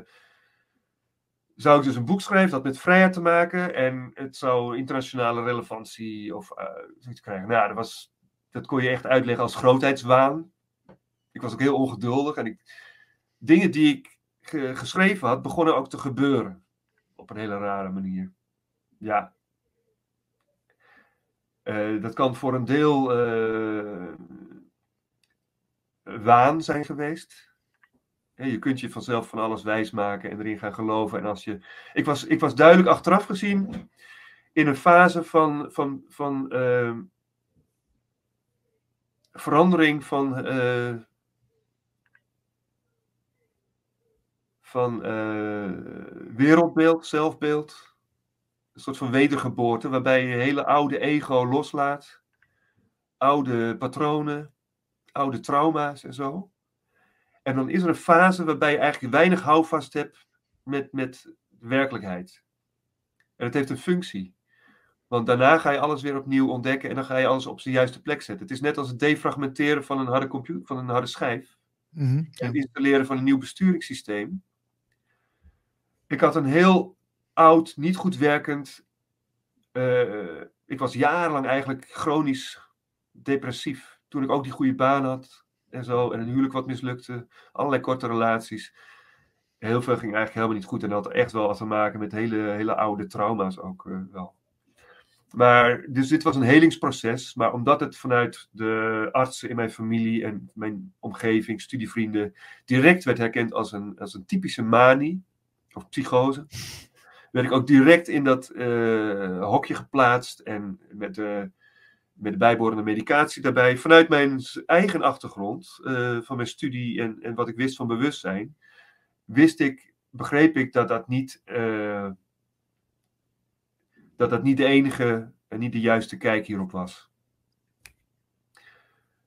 zou ik dus een boek schrijven dat met Freya te maken en het zou internationale relevantie of uh, krijgen. Nou, dat, was, dat kon je echt uitleggen als grootheidswaan. Ik was ook heel ongeduldig en ik, dingen die ik ge, geschreven had, begonnen ook te gebeuren. Op een hele rare manier. Ja. Uh, dat kan voor een deel uh, waan zijn geweest. Je kunt je vanzelf van alles wijsmaken en erin gaan geloven. En als je... ik, was, ik was duidelijk achteraf gezien in een fase van, van, van uh, verandering van, uh, van uh, wereldbeeld, zelfbeeld. Een soort van wedergeboorte, waarbij je hele oude ego loslaat. Oude patronen, oude trauma's en zo. En dan is er een fase waarbij je eigenlijk weinig houvast hebt met, met werkelijkheid. En het heeft een functie. Want daarna ga je alles weer opnieuw ontdekken en dan ga je alles op zijn juiste plek zetten. Het is net als het defragmenteren van een harde, computer, van een harde schijf. Mm -hmm, ja. Het installeren van een nieuw besturingssysteem. Ik had een heel oud, niet goed werkend. Uh, ik was jarenlang eigenlijk chronisch depressief. Toen ik ook die goede baan had en zo. En een huwelijk wat mislukte. Allerlei korte relaties. heel veel ging eigenlijk helemaal niet goed. En dat had echt wel te maken met hele, hele oude trauma's ook eh, wel. Maar, dus dit was een helingsproces. Maar omdat het vanuit de artsen in mijn familie en mijn omgeving, studievrienden, direct werd herkend als een, als een typische manie of psychose, werd ik ook direct in dat eh, hokje geplaatst en met de, met de bijbehorende medicatie daarbij. Vanuit mijn eigen achtergrond, eh, van mijn studie en, en wat ik wist van bewustzijn, wist ik, begreep ik dat dat niet, uh, dat dat niet de enige en niet de juiste kijk hierop was.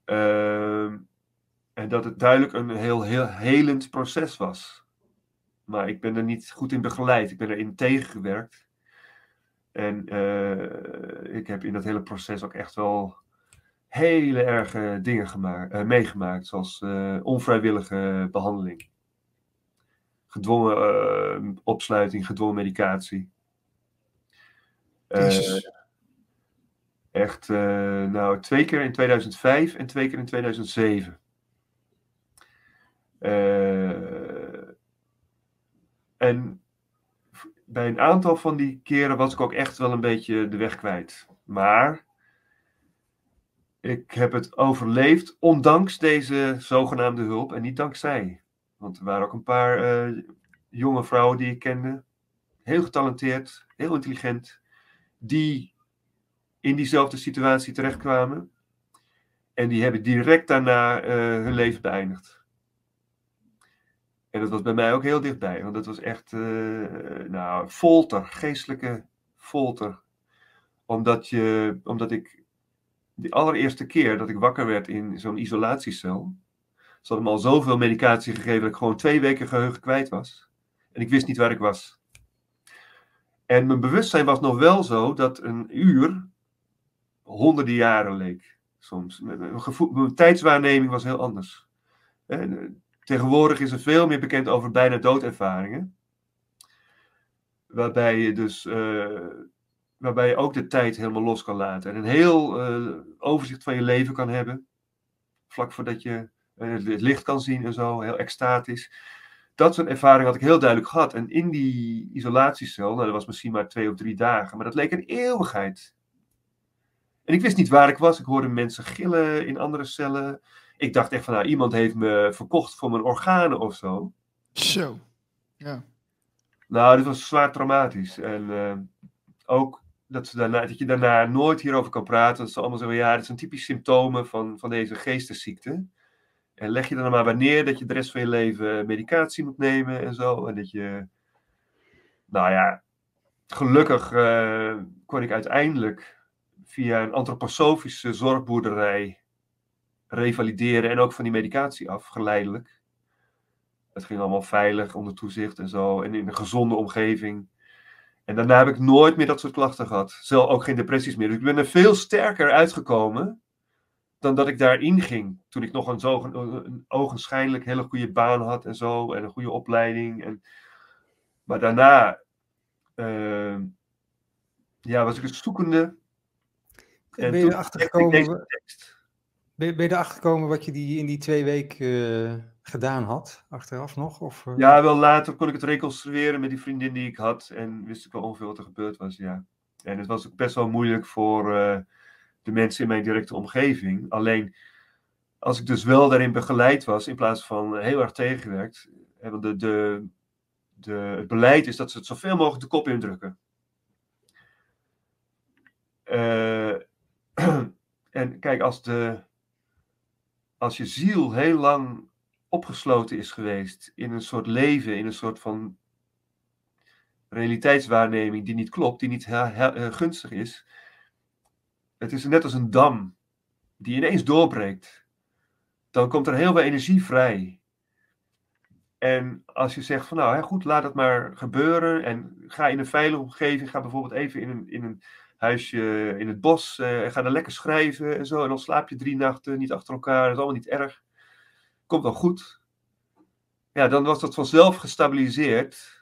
Uh, en dat het duidelijk een heel, heel helend proces was. Maar ik ben er niet goed in begeleid. Ik ben erin tegengewerkt. En uh, ik heb in dat hele proces ook echt wel hele erge dingen gemaakt, uh, meegemaakt. Zoals uh, onvrijwillige behandeling gedwongen opsluiting, gedwongen medicatie. Echt, nou, twee keer in 2005 en twee keer in 2007. en bij een aantal van die keren was ik ook echt wel een beetje de weg kwijt. Maar ik heb het overleefd, ondanks deze zogenaamde hulp en niet dankzij. Want er waren ook een paar uh, jonge vrouwen die ik kende. Heel getalenteerd, heel intelligent. Die in diezelfde situatie terechtkwamen. En die hebben direct daarna uh, hun leven beëindigd. En dat was bij mij ook heel dichtbij. Want dat was echt, uh, nou, folter. Geestelijke folter. Omdat, je, omdat ik de allereerste keer dat ik wakker werd in zo'n isolatiecel ze hadden me al zoveel medicatie gegeven dat ik gewoon twee weken geheugen kwijt was. En ik wist niet waar ik was. En mijn bewustzijn was nog wel zo dat een uur honderden jaren leek. Soms. Mijn, mijn tijdswaarneming was heel anders. En, eh, tegenwoordig is er veel meer bekend over bijna doodervaringen. Waarbij je dus uh, waarbij je ook de tijd helemaal los kan laten. En een heel uh, overzicht van je leven kan hebben. Vlak voordat je het licht kan zien en zo, heel extatisch. Dat soort ervaring had ik heel duidelijk gehad. En in die isolatiecel, nou dat was misschien maar twee of drie dagen, maar dat leek een eeuwigheid. En ik wist niet waar ik was. Ik hoorde mensen gillen in andere cellen. Ik dacht echt van, nou, iemand heeft me verkocht voor mijn organen of zo. Zo, ja. Nou, dit was zwaar traumatisch. En uh, ook dat, ze daarna, dat je daarna nooit hierover kan praten. Dat ze allemaal zeggen, ja, dit zijn typische symptomen van, van deze geestesziekte. En leg je dan maar wanneer dat je de rest van je leven medicatie moet nemen en zo. En dat je, nou ja, gelukkig uh, kon ik uiteindelijk via een antroposofische zorgboerderij revalideren en ook van die medicatie af, geleidelijk. Het ging allemaal veilig onder toezicht en zo en in een gezonde omgeving. En daarna heb ik nooit meer dat soort klachten gehad. Zelf ook geen depressies meer. Dus ik ben er veel sterker uitgekomen dan dat ik daarin ging. Toen ik nog een, zo, een ogenschijnlijk hele goede baan had en zo. En een goede opleiding. En, maar daarna uh, ja, was ik het zoekende. En ben je erachter gekomen, ben, je erachter gekomen wat je die, in die twee weken uh, gedaan had? Achteraf nog? Of, uh... Ja, wel later kon ik het reconstrueren met die vriendin die ik had. En wist ik wel ongeveer wat er gebeurd was, ja. En het was ook best wel moeilijk voor de mensen in mijn directe omgeving. Alleen als ik dus wel daarin begeleid was, in plaats van heel erg tegengewerkt, want de, de, de, het beleid is dat ze het zoveel mogelijk de kop indrukken. (clears throat) En kijk, als, de, als je ziel heel lang opgesloten is geweest in een soort leven, in een soort van realiteitswaarneming die niet klopt, die niet heel, gunstig is, het is net als een dam die ineens doorbreekt. Dan komt er heel veel energie vrij. En als je zegt van nou goed, laat het maar gebeuren en ga in een veilige omgeving, ga bijvoorbeeld even in in een huisje in het bos uh, en ga dan lekker schrijven en zo. En dan slaap je drie nachten niet achter elkaar, dat is allemaal niet erg. Komt wel goed. Ja, dan was dat vanzelf gestabiliseerd.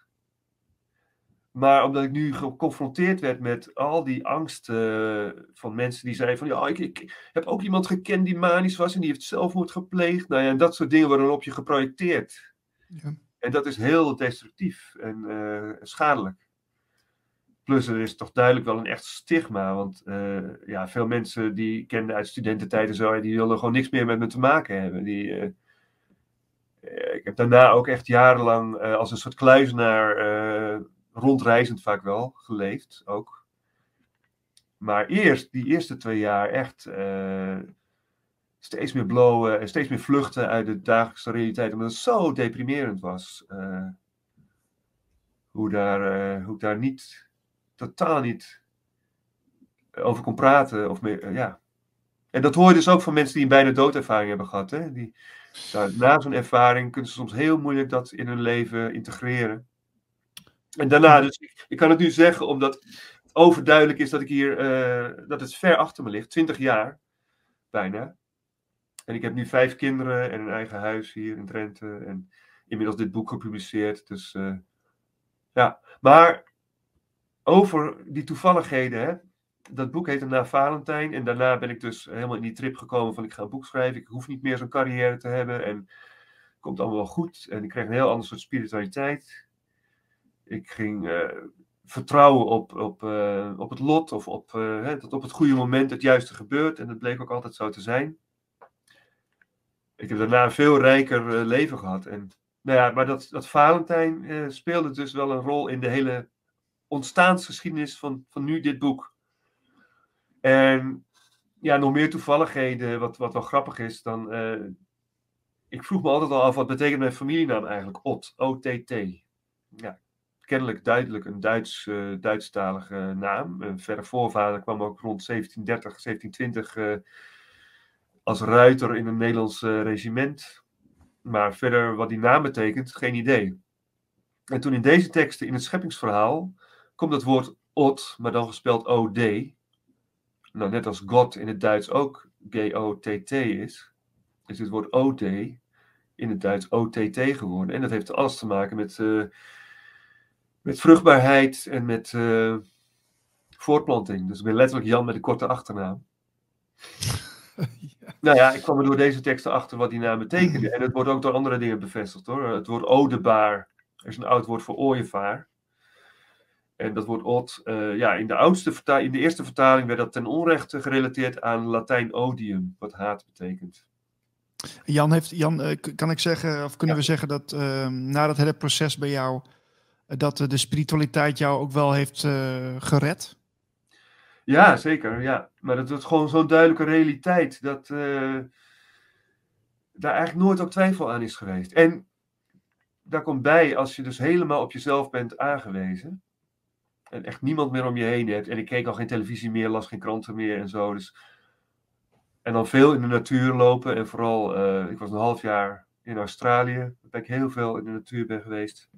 Maar omdat ik nu geconfronteerd werd met al die angst uh, van mensen die zeiden van ja, ik, ik, heb ook iemand gekend die manisch was en die heeft zelfmoord gepleegd. Nou ja, en dat soort dingen worden op je geprojecteerd. Ja. En dat is heel destructief en uh, schadelijk. Plus er is toch duidelijk wel een echt stigma. Want uh, ja, veel mensen die ik uit studententijd en zo, die wilden gewoon niks meer met me te maken hebben. Die, uh, ik heb daarna ook echt jarenlang als een soort kluizenaar, rondreizend vaak wel, geleefd ook. Maar eerst, die eerste twee jaar echt steeds meer blowen en steeds meer vluchten uit de dagelijkse realiteit. Omdat het zo deprimerend was. Hoe, daar, hoe ik daar niet, totaal niet over kon praten. Of meer, uh, ja. En dat hoor je dus ook van mensen die een bijna doodervaring hebben gehad. Hè? Die, nou, na zo'n ervaring kunnen ze soms heel moeilijk dat in hun leven integreren. En daarna, dus ik, ik kan het nu zeggen omdat het overduidelijk is dat ik hier, dat het ver achter me ligt, 20 jaar bijna. En ik heb nu vijf kinderen en een eigen huis hier in Drenthe. En inmiddels dit boek gepubliceerd. Dus uh, ja, maar over die toevalligheden. Hè? Dat boek heette Na Valentijn. En daarna ben ik dus helemaal in die trip gekomen van ik ga een boek schrijven. Ik hoef niet meer zo'n carrière te hebben. En het komt allemaal wel goed. En ik kreeg een heel ander soort spiritualiteit. Ik ging uh, vertrouwen op, op, uh, op het lot. Of op, hè, dat op het goede moment het juiste gebeurt. En dat bleek ook altijd zo te zijn ik heb daarna een veel rijker leven gehad. En, nou ja, maar dat, dat Valentijn speelde dus wel een rol in de hele ontstaansgeschiedenis van, van nu dit boek. En ja, nog meer toevalligheden, wat, wat wel grappig is, dan. Uh, ik vroeg me altijd al af, wat betekent mijn familienaam eigenlijk? Ot, O-T-T. Ja, kennelijk duidelijk een Duits, uh, Duitsstalige naam. Een verre voorvader kwam ook rond 1730, 1720 als ruiter in een Nederlands regiment. Maar verder wat die naam betekent, geen idee. En toen in deze teksten, in het scheppingsverhaal, komt het woord Ot, maar dan gespeld O-D. Nou, net als God in het Duits ook G-O-T-T is, is het woord O-D in het Duits O-T-T geworden. En dat heeft alles te maken met, uh, met vruchtbaarheid en met uh, voortplanting. Dus ik ben letterlijk Jan met een korte achternaam. (laughs) Nou ja, ik kwam er door deze teksten achter wat die naam betekende. En het wordt ook door andere dingen bevestigd hoor. Het woord odebaar is een oud woord voor ooievaar. En dat woord od, uh, ja, in de, oudste in de eerste vertaling werd dat ten onrechte gerelateerd aan Latijn odium, wat haat betekent. Jan, heeft, Jan uh, kan ik zeggen, of kunnen ja. we zeggen dat uh, na dat hele proces bij jou, dat de spiritualiteit jou ook wel heeft gered? Ja, zeker. Ja. Maar dat is gewoon zo'n duidelijke realiteit dat daar eigenlijk nooit ook twijfel aan is geweest. En daar komt bij, als je dus helemaal op jezelf bent aangewezen. En echt niemand meer om je heen hebt. En ik keek al geen televisie meer, las geen kranten meer en zo. Dus... En dan veel in de natuur lopen. En vooral, uh, ik was een half jaar in Australië. Waar ik heel veel in de natuur ben geweest.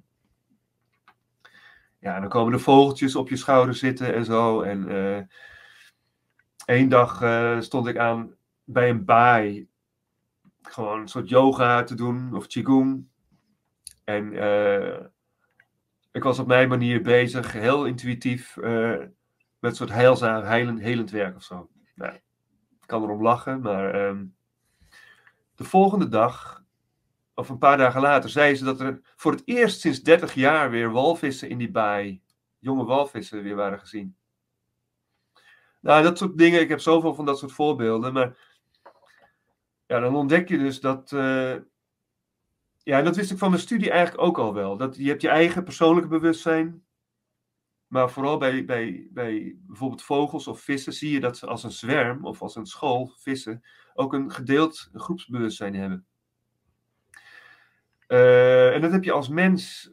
Ja, en dan komen de vogeltjes op je schouder zitten en zo. En uh, één dag uh, stond ik aan bij een baai. Gewoon een soort yoga te doen of qigong. En ik was op mijn manier bezig, heel intuïtief, met een soort heilzaam, heilend, helend werk of zo. Nou, ik kan erom lachen, maar um, de volgende dag of een paar dagen later, zei ze dat er voor het eerst sinds 30 jaar weer walvissen in die baai, jonge walvissen, weer waren gezien. Nou, dat soort dingen, ik heb zoveel van dat soort voorbeelden, maar ja, dan ontdek je dus dat. Uh, ja, dat wist ik van mijn studie eigenlijk ook al wel. Dat, je hebt je eigen persoonlijke bewustzijn. Maar vooral bij, bij, bij bijvoorbeeld vogels of vissen zie je dat ze als een zwerm of als een school vissen ook een gedeeld groepsbewustzijn hebben. Uh, en dat heb je als mens,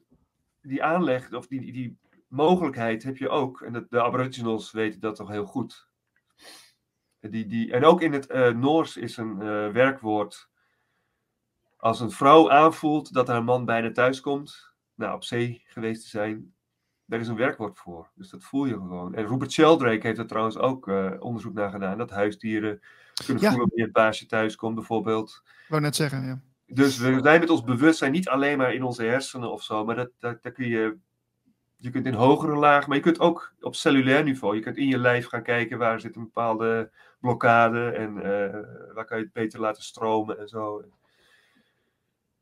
die aanleg, of die, die mogelijkheid heb je ook. En dat, de Aboriginals weten dat toch heel goed. Die, die, en ook in het uh, Noors is een uh, werkwoord. Als een vrouw aanvoelt dat haar man bijna thuis komt, nou, op zee geweest te zijn, daar is een werkwoord voor. Dus dat voel je gewoon. En Rupert Sheldrake heeft er trouwens ook uh, onderzoek naar gedaan. Dat huisdieren kunnen ja. voelen wanneer het baasje thuis komt, bijvoorbeeld. Ik wou net zeggen, ja. Dus we zijn met ons bewustzijn niet alleen maar in onze hersenen of zo, maar dat, dat, dat kun je. Je kunt in hogere laag, maar je kunt ook op cellulair niveau. Je kunt in je lijf gaan kijken waar zit een bepaalde blokkade en uh, waar kan je het beter laten stromen en zo.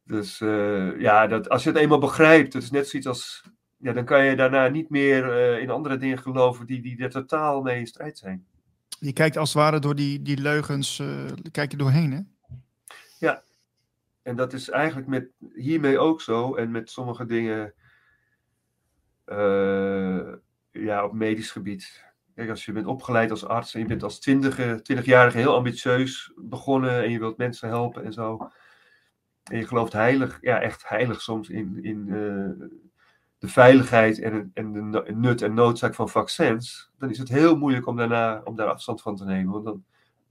Dus uh, ja, dat, als je het eenmaal begrijpt, het is net zoiets als. Ja, dan kan je daarna niet meer uh, in andere dingen geloven die, die er totaal mee in strijd zijn. Je kijkt als het ware door die, die leugens, uh, kijk je doorheen, hè? Ja, en dat is eigenlijk met, hiermee ook zo. En met sommige dingen ja, op medisch gebied. Kijk, als je bent opgeleid als arts en je bent als twintigjarige heel ambitieus begonnen en je wilt mensen helpen en zo. En je gelooft heilig, ja echt heilig soms in, in uh, de veiligheid en, en de nut en noodzaak van vaccins. Dan is het heel moeilijk om, daarna, om daar afstand van te nemen. Want dan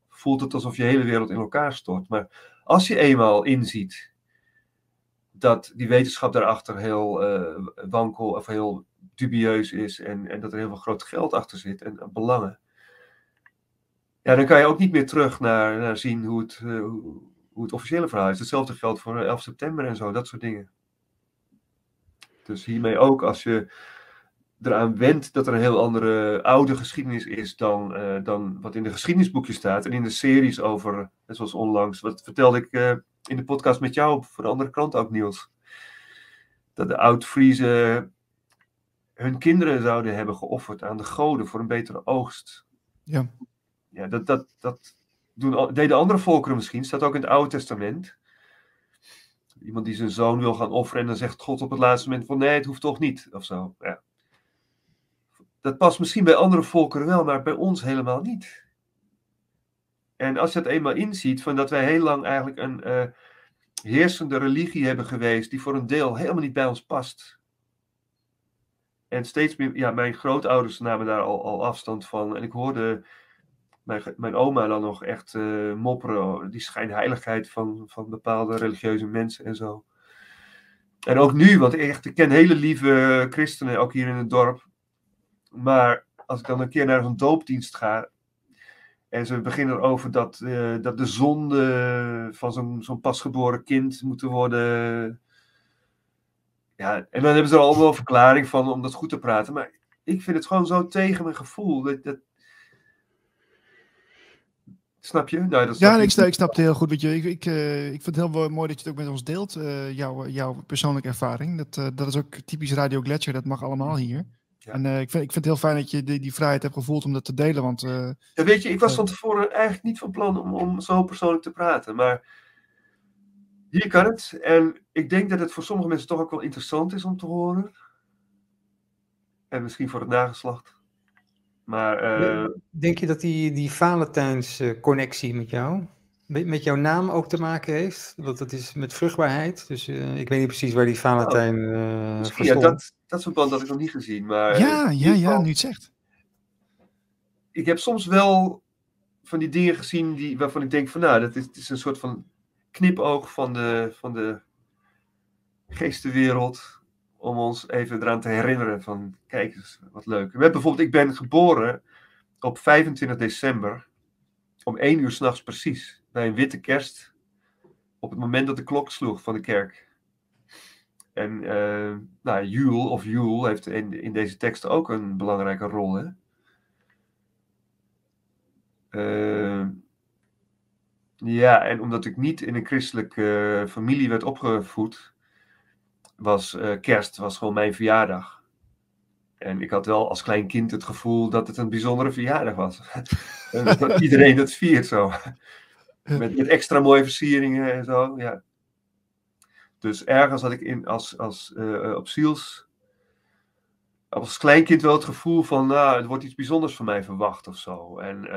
voelt het alsof je hele wereld in elkaar stort. Maar als je eenmaal inziet dat die wetenschap daarachter heel uh, wankel of heel dubieus is en, en dat er heel veel groot geld achter zit en, belangen. Ja, dan kan je ook niet meer terug naar, naar zien hoe het, hoe, het officiële verhaal is. Hetzelfde geldt voor 11 september en zo, dat soort dingen. Dus hiermee ook, als je eraan wendt dat er een heel andere oude geschiedenis is dan, uh, dan wat in de geschiedenisboekje staat. En in de series over, zoals onlangs, wat vertelde ik uh, in de podcast met jou voor de andere krant ook, Niels. Dat de oud-Friese hun kinderen zouden hebben geofferd aan de goden voor een betere oogst. Ja. Ja, dat, dat, dat doen, deden andere volkeren misschien, staat ook in het Oude Testament. Iemand die zijn zoon wil gaan offeren en dan zegt God op het laatste moment van nee, het hoeft toch niet, of zo. Ja. Dat past misschien bij andere volkeren wel, maar bij ons helemaal niet. En als je het eenmaal inziet, van dat wij heel lang eigenlijk een uh, heersende religie hebben geweest, die voor een deel helemaal niet bij ons past. En steeds meer, ja, mijn grootouders namen daar al afstand van. En ik hoorde mijn, mijn oma dan nog echt uh, mopperen, die schijnheiligheid van, van bepaalde religieuze mensen en zo. En ook nu, want echt, ik ken hele lieve christenen, ook hier in het dorp. Maar als ik dan een keer naar een doopdienst ga, en ze beginnen erover dat, uh, dat de zonde van zo'n zo'n pasgeboren kind moeten worden ja, en dan hebben ze er allemaal een verklaring van om dat goed te praten. Maar ik vind het gewoon zo tegen mijn gevoel. Dat, dat... Snap je? Nou, dat ja, ik, snap, ik snap het heel goed. Weet je. Ik, ik, uh, ik vind het heel mooi dat je het ook met ons deelt, uh, jouw, jouw persoonlijke ervaring. Dat, uh, dat is ook typisch Radio Gletscher, dat mag allemaal hier. Ja. En ik, vind, ik vind het heel fijn dat je die, die vrijheid hebt gevoeld om dat te delen. Want, ja, weet je, ik was van tevoren eigenlijk niet van plan om, om zo persoonlijk te praten. Maar hier kan het. En ik denk dat het voor sommige mensen toch ook wel interessant is om te horen. En misschien voor het nageslacht. Maar, uh... Denk je dat die, die Valentijns-connectie met jou, met, met, jouw naam ook te maken heeft? Want dat is met vruchtbaarheid. Dus uh, ik weet niet precies waar die Valentijn uh. Ja, dat, dat verband had ik nog niet gezien. Maar ja, ja, ja, nu het zegt. Ik heb soms wel van die dingen gezien die, waarvan ik denk van nou, dat is, is een soort van knipoog van de, van de geestenwereld. Om ons even eraan te herinneren van, kijk eens, wat leuk. We hebben bijvoorbeeld, ik ben geboren op 25 december. Om 1 uur s'nachts precies. Bij een witte kerst. Op het moment dat de klok sloeg van de kerk. En uh, nou, Jule of Jule heeft in, in deze teksten ook een belangrijke rol. Hè? Uh, ja, en omdat ik niet in een christelijke uh, familie werd opgevoed, was uh, kerst was gewoon mijn verjaardag. En ik had wel als klein kind het gevoel dat het een bijzondere verjaardag was. (laughs) dat iedereen het viert zo. Met, met, extra mooie versieringen en zo, ja. Dus ergens had ik in, als, als, uh, op ziels, als kleinkind wel het gevoel van, nou, het wordt iets bijzonders van mij verwacht of zo. En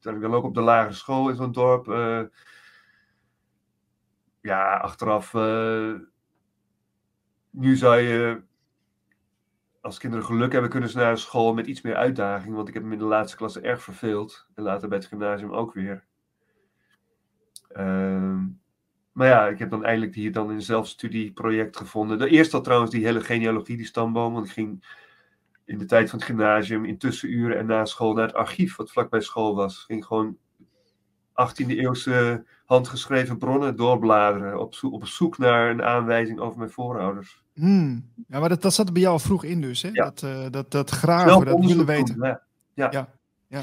toen ik dan ook op de lagere school in zo'n dorp. Uh, ja, achteraf. Nu zou je. Als kinderen geluk hebben, kunnen ze naar school met iets meer uitdaging. Want ik heb hem in de laatste klasse erg verveeld. En later bij het gymnasium ook weer. Uh, maar ja, ik heb dan eindelijk hier dan een zelfstudieproject gevonden. De eerste had trouwens die hele genealogie, die stamboom. Want ik ging in de tijd van het gymnasium, in tussenuren en na school naar het archief, wat vlakbij school was. Ging gewoon 18e eeuwse handgeschreven bronnen doorbladeren. Op, zoek, op zoek naar een aanwijzing over mijn voorouders. Hmm. Ja, maar dat, dat zat bij jou vroeg in dus, hè? Ja. Dat, uh, dat, dat graven, dat willen weten. ja. Ja. ja. ja.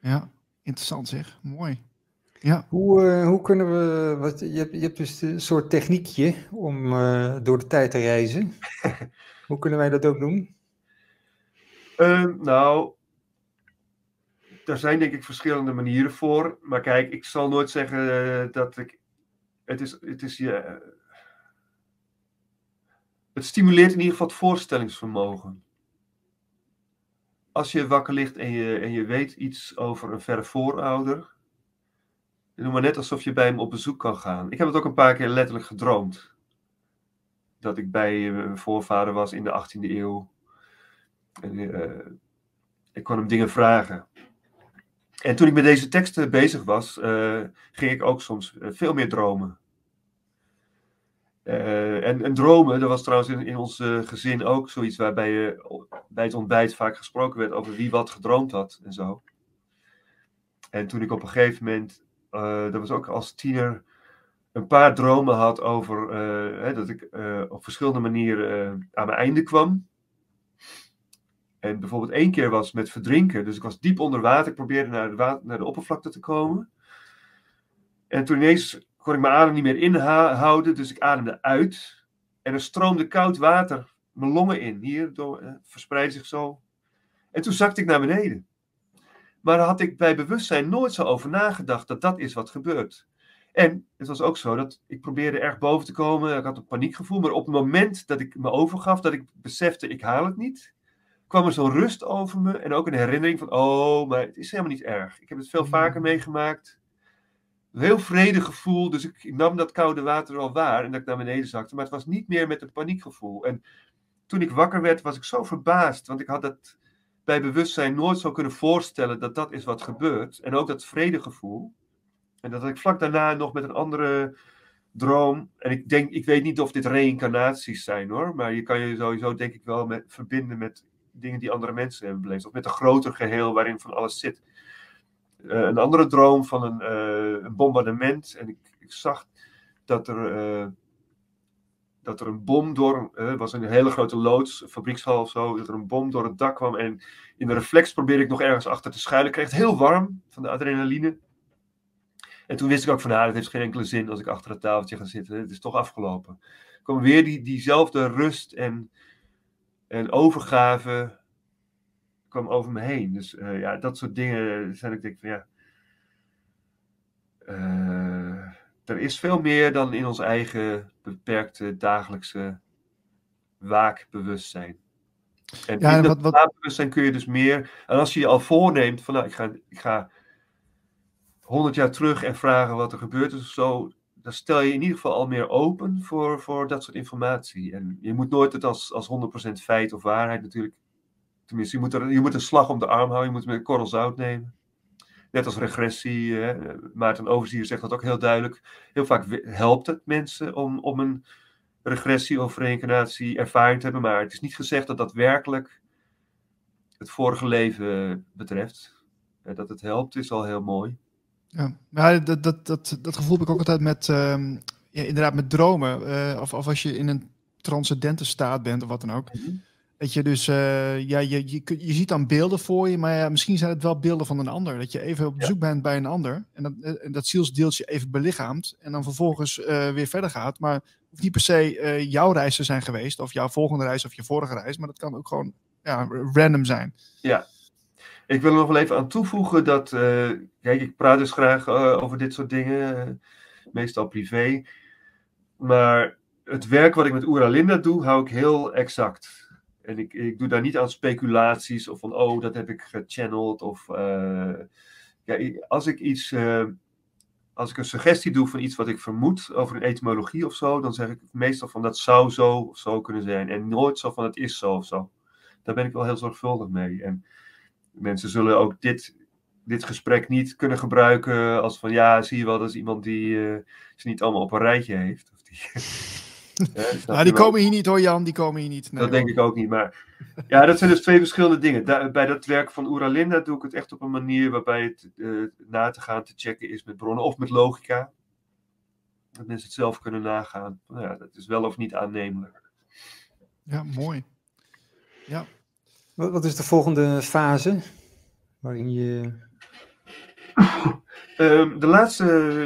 Ja, interessant zeg. Mooi. Ja. Hoe, eh, hoe kunnen we, wat, je, hebt, je hebt dus een soort techniekje om eh, door de tijd te reizen. (laughs) hoe kunnen wij dat ook doen? Ehm, nou, er zijn denk ik verschillende manieren voor. Maar kijk, ik zal nooit zeggen eh, dat ik. Het is, het is je. het stimuleert in ieder geval het voorstellingsvermogen. Als je wakker ligt en je, en je weet iets over een verre voorouder. Doe maar net alsof je bij hem op bezoek kan gaan. Ik heb het ook een paar keer letterlijk gedroomd. Dat ik bij mijn voorvader was in de 18e eeuw. En, ik kon hem dingen vragen. En toen ik met deze teksten bezig was, uh, ging ik ook soms uh, veel meer dromen. En, en, dromen, dat was trouwens in, in ons gezin ook zoiets waarbij je bij het ontbijt vaak gesproken werd over wie wat gedroomd had en zo. En toen ik op een gegeven moment dat was ook als tiener een paar dromen had over hè, dat ik op verschillende manieren aan mijn einde kwam. En bijvoorbeeld één keer was met verdrinken. Dus ik was diep onder water. Ik probeerde naar de, naar de oppervlakte te komen. En toen ineens kon ik mijn adem niet meer inhouden. Dus ik ademde uit. En er stroomde koud water mijn longen in. Hier door, verspreidde zich zo. En toen zakte ik naar beneden. Maar daar had ik bij bewustzijn nooit zo over nagedacht dat dat is wat gebeurt. En het was ook zo dat ik probeerde erg boven te komen. Ik had een paniekgevoel. Maar op het moment dat ik me overgaf, dat ik besefte ik haal het niet, kwam er zo'n rust over me. En ook een herinnering van, oh, maar het is helemaal niet erg. Ik heb het veel vaker meegemaakt. Een heel vredig gevoel. Dus ik, ik nam dat koude water wel waar. En dat ik naar beneden zakte. Maar het was niet meer met een paniekgevoel. En toen ik wakker werd, was ik zo verbaasd. Want ik had dat bij bewustzijn nooit zou kunnen voorstellen dat dat is wat gebeurt. En ook dat vredegevoel. En dat ik vlak daarna nog met een andere droom. En ik denk, ik weet niet of dit reïncarnaties zijn hoor. Maar je kan je sowieso denk ik wel met, verbinden met dingen die andere mensen hebben beleefd. Of met een groter geheel waarin van alles zit. Uh, een andere droom van een, uh, een bombardement. En ik, ik, zag dat er. Uh, dat er een bom door, het was een hele grote loods, fabriekshal of zo, dat er een bom door het dak kwam. En in de reflex probeerde ik nog ergens achter te schuilen. Ik kreeg het heel warm van de adrenaline. En toen wist ik ook van, nou, het heeft geen enkele zin als ik achter het tafeltje ga zitten. Het is toch afgelopen. Er kwam weer die, diezelfde rust en, en overgave kwam over me heen. Dus uh, ja, dat soort dingen zijn ik denk van, ja... Uh, er is veel meer dan in ons eigen beperkte dagelijkse waakbewustzijn. En ja, in dat wat, waakbewustzijn kun je dus meer. En als je je al voorneemt van nou, ik ga, ik ga 100 jaar terug en vragen wat er gebeurd is of zo, dan stel je in ieder geval al meer open voor, voor dat soort informatie. En je moet nooit het als, als 100% feit of waarheid natuurlijk. Tenminste, je moet, er, je moet een slag om de arm houden, je moet het met een korrel zout nemen. Net als regressie, hè. Maarten Overzier zegt dat ook heel duidelijk. Heel vaak helpt het mensen om, om een regressie of reïncarnatie ervaring te hebben, maar het is niet gezegd dat dat werkelijk het vorige leven betreft. Dat het helpt is al heel mooi. Ja, maar dat, dat, dat, dat gevoel heb ik ook altijd met, ja, inderdaad met dromen. Uh, of, of als je in een transcendente staat bent of wat dan ook. Mm -hmm. Dat je dus, uh, ja, je, je, je ziet dan beelden voor je, maar ja, misschien zijn het wel beelden van een ander. Dat je even op bezoek ja. bent bij een ander en dat, en dat zielsdeeltje even belichaamt en dan vervolgens uh, weer verder gaat. Maar het hoeft niet per se uh, jouw reis te zijn geweest, of jouw volgende reis of je vorige reis, maar dat kan ook gewoon ja, random zijn. Ja, ik wil er nog wel even aan toevoegen dat, kijk, ik praat dus graag over dit soort dingen, meestal privé, maar het werk wat ik met Oera Linda doe, hou ik heel exact. En ik, ik doe daar niet aan speculaties of van, oh, dat heb ik gechanneld. Of ja, als ik iets, als ik een suggestie doe van iets wat ik vermoed over een etymologie of zo, dan zeg ik meestal van dat zou zo of zo kunnen zijn. En nooit zo van het is zo of zo. Daar ben ik wel heel zorgvuldig mee. En mensen zullen ook dit, dit gesprek niet kunnen gebruiken als van, ja, zie je wel, dat is iemand die uh, ze niet allemaal op een rijtje heeft. Of die, (laughs) Ja, nou, die komen hier niet hoor, Jan, die komen hier niet. Nee, dat denk ik ook niet. Maar ja, dat zijn dus twee verschillende dingen. Da bij dat werk van Oeralinda doe ik het echt op een manier waarbij het uh, na te gaan, te checken is met bronnen of met logica. Dat mensen het zelf kunnen nagaan. Nou ja, dat is wel of niet aannemelijk. Ja, mooi. Ja. Wat, wat is de volgende fase waarin je (laughs) Ehm, de laatste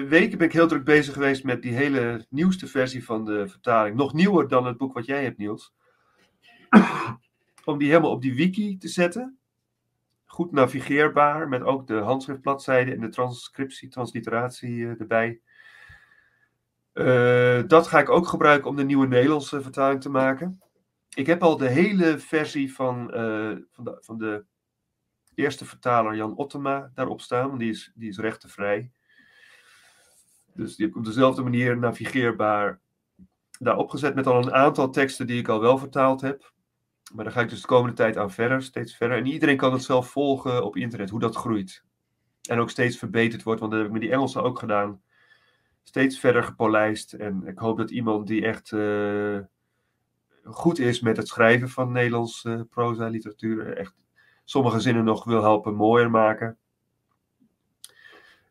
weken ben ik heel druk bezig geweest met die hele nieuwste versie van de vertaling. Nog nieuwer dan het boek wat jij hebt, Niels. Om die helemaal op die wiki te zetten. Goed navigeerbaar, met ook de handschriftbladzijde en de transcriptie, transliteratie eh, erbij. Eh, dat ga ik ook gebruiken om de nieuwe Nederlandse vertaling te maken. Ik heb al de hele versie van, eh, van, de, van de eerste vertaler Jan Ottema daarop staan, die is, die is rechtenvrij. Dus die heb ik op dezelfde manier navigeerbaar daarop gezet met al een aantal teksten die ik al wel vertaald heb. Maar daar ga ik dus de komende tijd aan verder, steeds verder. En iedereen kan het zelf volgen op internet, hoe dat groeit. En ook steeds verbeterd wordt, want dat heb ik met die Engelse ook gedaan. Steeds verder gepolijst. En ik hoop dat iemand die echt uh, goed is met het schrijven van Nederlands uh, proza literatuur, echt sommige zinnen nog wil helpen mooier maken.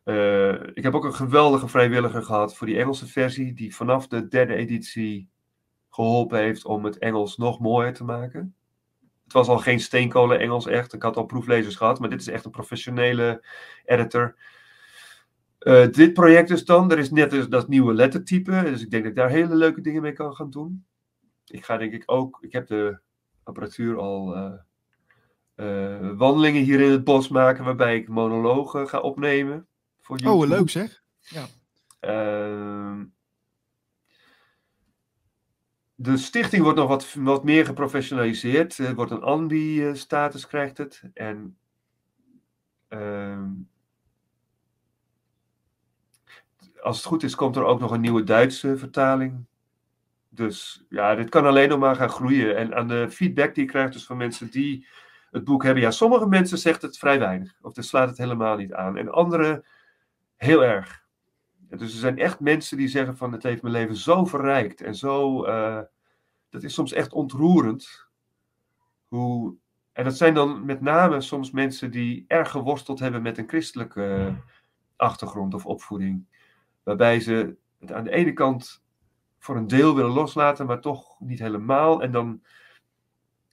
Uh, ik heb ook een geweldige vrijwilliger gehad voor die Engelse versie, die vanaf de derde editie geholpen heeft om het Engels nog mooier te maken. Het was al geen steenkolen Engels echt. Ik had al proeflezers gehad, maar dit is echt een professionele editor. Uh, dit project dus dan, er is net dat nieuwe lettertype, dus ik denk dat ik daar hele leuke dingen mee kan gaan doen. Ik ga denk ik ook, ik heb de apparatuur al uh, uh, wandelingen hier in het bos maken waarbij ik monologen ga opnemen. Voor YouTube. Oh, leuk zeg. Ja. Uh, de stichting wordt nog wat, wat meer geprofessionaliseerd. Er wordt een ANBI-status, krijgt het. En uh, als het goed is, komt er ook nog een nieuwe Duitse vertaling. Dus ja, dit kan alleen nog maar gaan groeien. En aan de feedback die ik krijg dus van mensen die het boek hebben. Ja, sommige mensen zegt het vrij weinig. Of er slaat het helemaal niet aan. En anderen heel erg. Dus er zijn echt mensen die zeggen van het heeft mijn leven zo verrijkt. En zo, uh, dat is soms echt ontroerend. Hoe, en dat zijn dan met name soms mensen die erg geworsteld hebben met een christelijke achtergrond of opvoeding. Waarbij ze het aan de ene kant voor een deel willen loslaten, maar toch niet helemaal. En dan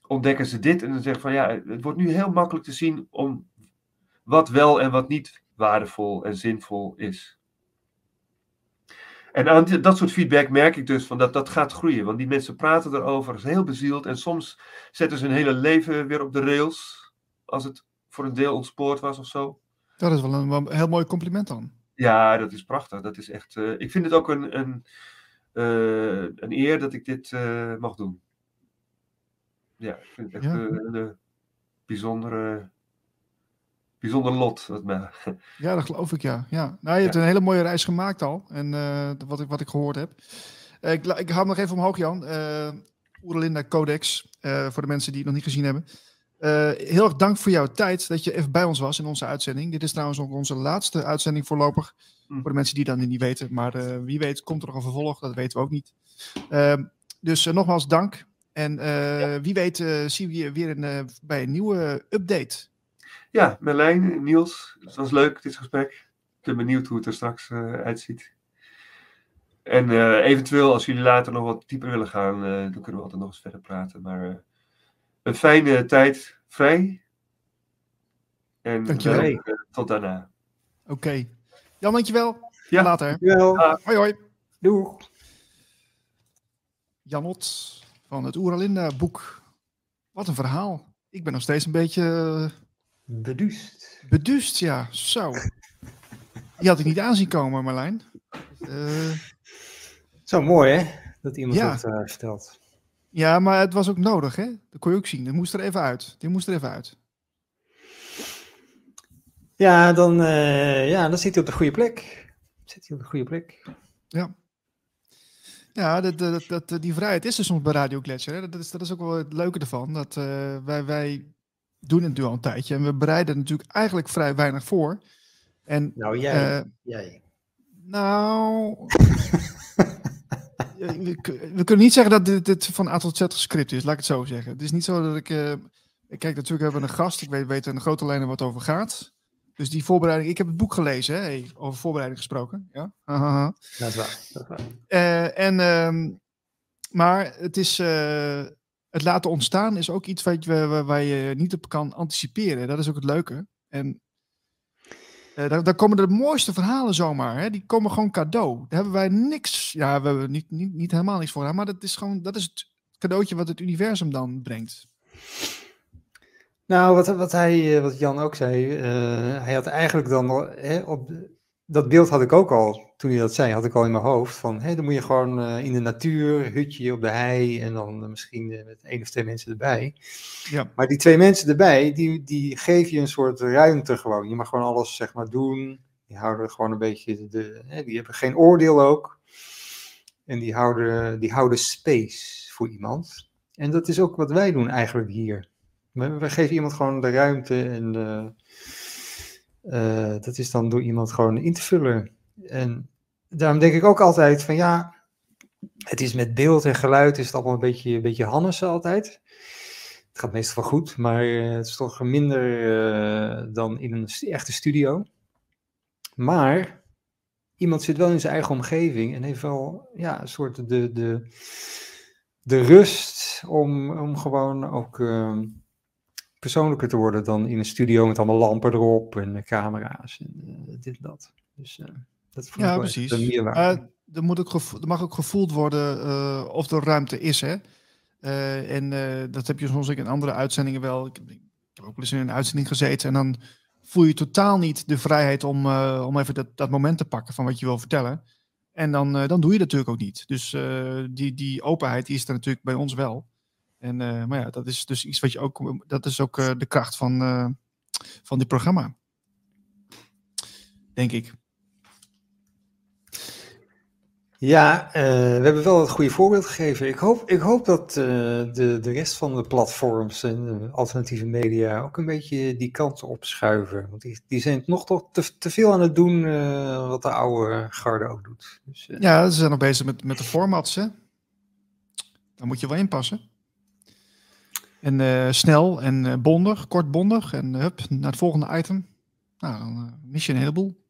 ontdekken ze dit en dan zeggen van ja, het wordt nu heel makkelijk te zien om wat wel en wat niet waardevol en zinvol is. En aan dat soort feedback merk ik dus van dat dat gaat groeien. Want die mensen praten erover, is heel bezield. En soms zetten ze hun hele leven weer op de rails. Als het voor een deel ontspoord was of zo. Dat is wel een, heel mooi compliment dan. Ja, dat is prachtig. Dat is echt, uh, ik vind het ook een, een, een eer dat ik dit uh, mag doen. Ja, ik vind het echt ja. een bijzondere bijzonder lot. Wat me... (laughs) Ja, dat geloof ik, ja. ja. Nou, je hebt ja. een hele mooie reis gemaakt al. En uh, wat, ik, wat ik gehoord heb. Uh, ik, ik hou nog even omhoog, Jan. Uh, Oerlinda Codex, voor de mensen die het nog niet gezien hebben. heel erg dank voor jouw tijd dat je even bij ons was in onze uitzending. Dit is trouwens ook onze laatste uitzending voorlopig. Voor de mensen die dat niet weten. Maar wie weet komt er nog een vervolg, dat weten we ook niet. Ehm, dus nogmaals dank. En ja. wie weet zien we je weer in, bij een nieuwe update. Ja, Merlijn, Niels, het was leuk dit gesprek. Ik ben benieuwd hoe het er straks uitziet. En eventueel, als jullie later nog wat dieper willen gaan, dan kunnen we altijd nog eens verder praten. Maar een fijne tijd vrij. En dankjewel. tot daarna. Oké. Okay. Jan, dankjewel. Ja. Later. Dankjewel. Hoi, hoi. Doeg. Janot van het Oeralinda boek. Wat een verhaal. Ik ben nog steeds een beetje Beduust. Beduust, ja. Zo. Die had ik niet aanzien komen, Marlijn. Uh... Zo mooi, hè? Dat iemand ja. dat uh, vertelt. Ja, maar het was ook nodig, hè? Dat kon je ook zien. Dat moest er even uit. Die moest er even uit. Ja, dan, uh, ja, dan zit hij op de goede plek. Zit hij op de goede plek. Ja. Ja, dat, dat, dat, die vrijheid is er soms bij Radio Gletscher. Hè? Dat, is, dat is ook wel het leuke ervan. Dat uh, wij, wij doen het nu al een tijdje. En we bereiden natuurlijk eigenlijk vrij weinig voor. En, nou, jij. Uh, jij. Nou. (laughs) we, we, kunnen niet zeggen dat dit, dit van A tot Z gescript is, laat ik het zo zeggen. Het is niet zo dat ik. Uh, kijk, natuurlijk hebben we een gast. Ik weet, weet in grote lijnen wat over gaat. Dus die voorbereiding. Ik heb het boek gelezen, hè, hey, over voorbereiding gesproken. Ja, dat is waar. Dat is waar. Uh, en, um, maar het is het laten ontstaan is ook iets wat je, waar je niet op kan anticiperen. Dat is ook het leuke. En Uh, daar, daar, komen de mooiste verhalen zomaar. Hè? Die komen gewoon cadeau. Daar hebben wij niks. Ja, we hebben niet, niet, niet helemaal niks voor. Maar dat is gewoon dat is het cadeautje wat het universum dan brengt. Nou, wat, wat, hij, wat Jan ook zei. Uh, hij had eigenlijk dan hè, op, dat beeld had ik ook al, toen hij dat zei, had ik al in mijn hoofd. Van, hé, dan moet je gewoon uh, in de natuur, hutje op de hei en dan uh, misschien met één of twee mensen erbij. Ja. Maar die twee mensen erbij, die, die geven je een soort ruimte gewoon. Je mag gewoon alles, zeg maar, doen. Die houden gewoon een beetje, de, hè, die hebben geen oordeel ook. En die houden, die houden space voor iemand. En dat is ook wat wij doen eigenlijk hier. We, we geven iemand gewoon de ruimte en uh, dat is dan door iemand gewoon in te vullen. En daarom denk ik ook altijd van ja, het is met beeld en geluid is het allemaal een beetje, een beetje Hannes altijd. Het gaat meestal wel goed, maar uh, het is toch minder uh, dan in een echte studio. Maar iemand zit wel in zijn eigen omgeving en heeft wel ja, een soort de, de, de rust om, om gewoon ook persoonlijker te worden dan in een studio met allemaal lampen erop en camera's en uh, dit en dat. Dus uh, dat vond ja, precies. Een meerwaarde. Uh, er, moet ook er mag ook gevoeld worden of er ruimte is, hè. en dat heb je soms ook in andere uitzendingen wel. Ik, ik heb ook wel eens in een uitzending gezeten en dan voel je totaal niet de vrijheid om, om even dat, dat moment te pakken van wat je wil vertellen. En dan, dan doe je dat natuurlijk ook niet. Dus die, die openheid die is er natuurlijk bij ons wel. En, uh, maar ja, dat is dus iets wat je ook. Dat is ook uh, de kracht van, uh, van dit programma. Denk ik. Ja, we hebben wel het goede voorbeeld gegeven. Ik hoop, ik hoop dat de, de rest van de platforms en alternatieve media ook een beetje die kant op schuiven. Want die, die zijn nog toch te, te veel aan het doen wat de oude garde ook doet. Dus, ja, ze zijn nog bezig met, met de formats, hè? Daar moet je wel inpassen. En uh, snel en uh, bondig, kort bondig. En hup, naar het volgende item. Nou, dan mis je een heleboel.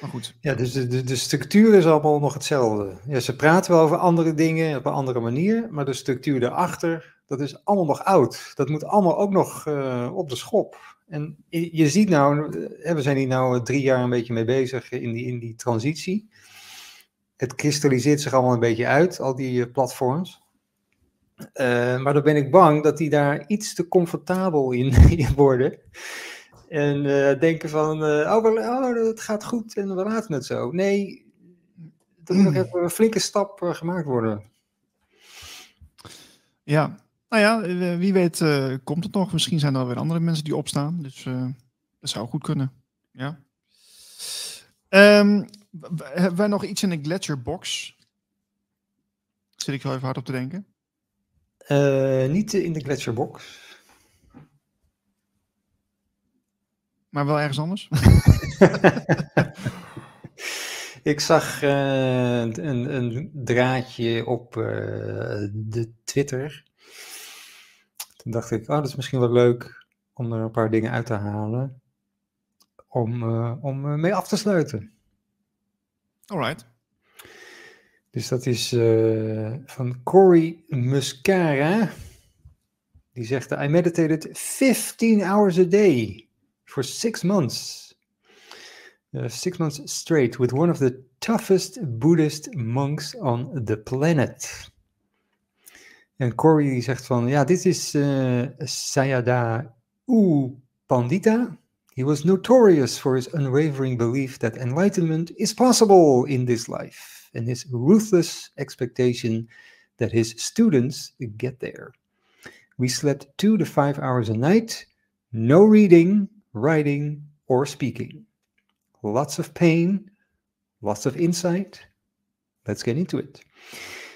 Maar goed. Ja, dus de, de, de, structuur is allemaal nog hetzelfde. Ja, ze praten wel over andere dingen op een andere manier. Maar de structuur daarachter, dat is allemaal nog oud. Dat moet allemaal ook nog op de schop. En je, je ziet nou, we zijn hier nou drie jaar een beetje mee bezig in die, in die transitie. Het kristalliseert zich allemaal een beetje uit, al die platforms. Uh, maar dan ben ik bang dat die daar iets te comfortabel in, (laughs) in worden. En uh, denken van, uh, oh, oh, het gaat goed en we laten het zo. Nee, er moet nog hmm. even een flinke stap gemaakt worden. Ja, nou ja, wie weet komt het nog. Misschien zijn er weer andere mensen die opstaan. Dus dat zou goed kunnen. Ja. Um, hebben wij nog iets in de Gletscherbox? Zit ik wel even hard op te denken. Uh, niet in de gletsjerbox. Maar wel ergens anders? (laughs) ik zag uh, een, een, draadje op uh, de Twitter. Toen dacht ik, oh, dat is misschien wel leuk om er een paar dingen uit te halen. Om, om mee af te sluiten. Alright. Dus dat is uh, van Cory Muscara. Die zegt: I meditated 15 hours a day for six months. Uh, six months straight with one of the toughest Buddhist monks on the planet. En Cory die zegt van, ja, dit is uh, Sayada U Pandita. He was notorious for his unwavering belief that enlightenment is possible in this life and his ruthless expectation that his students get there. We slept two to five hours a night, no reading, writing, or speaking. Lots of pain, lots of insight. Let's get into it.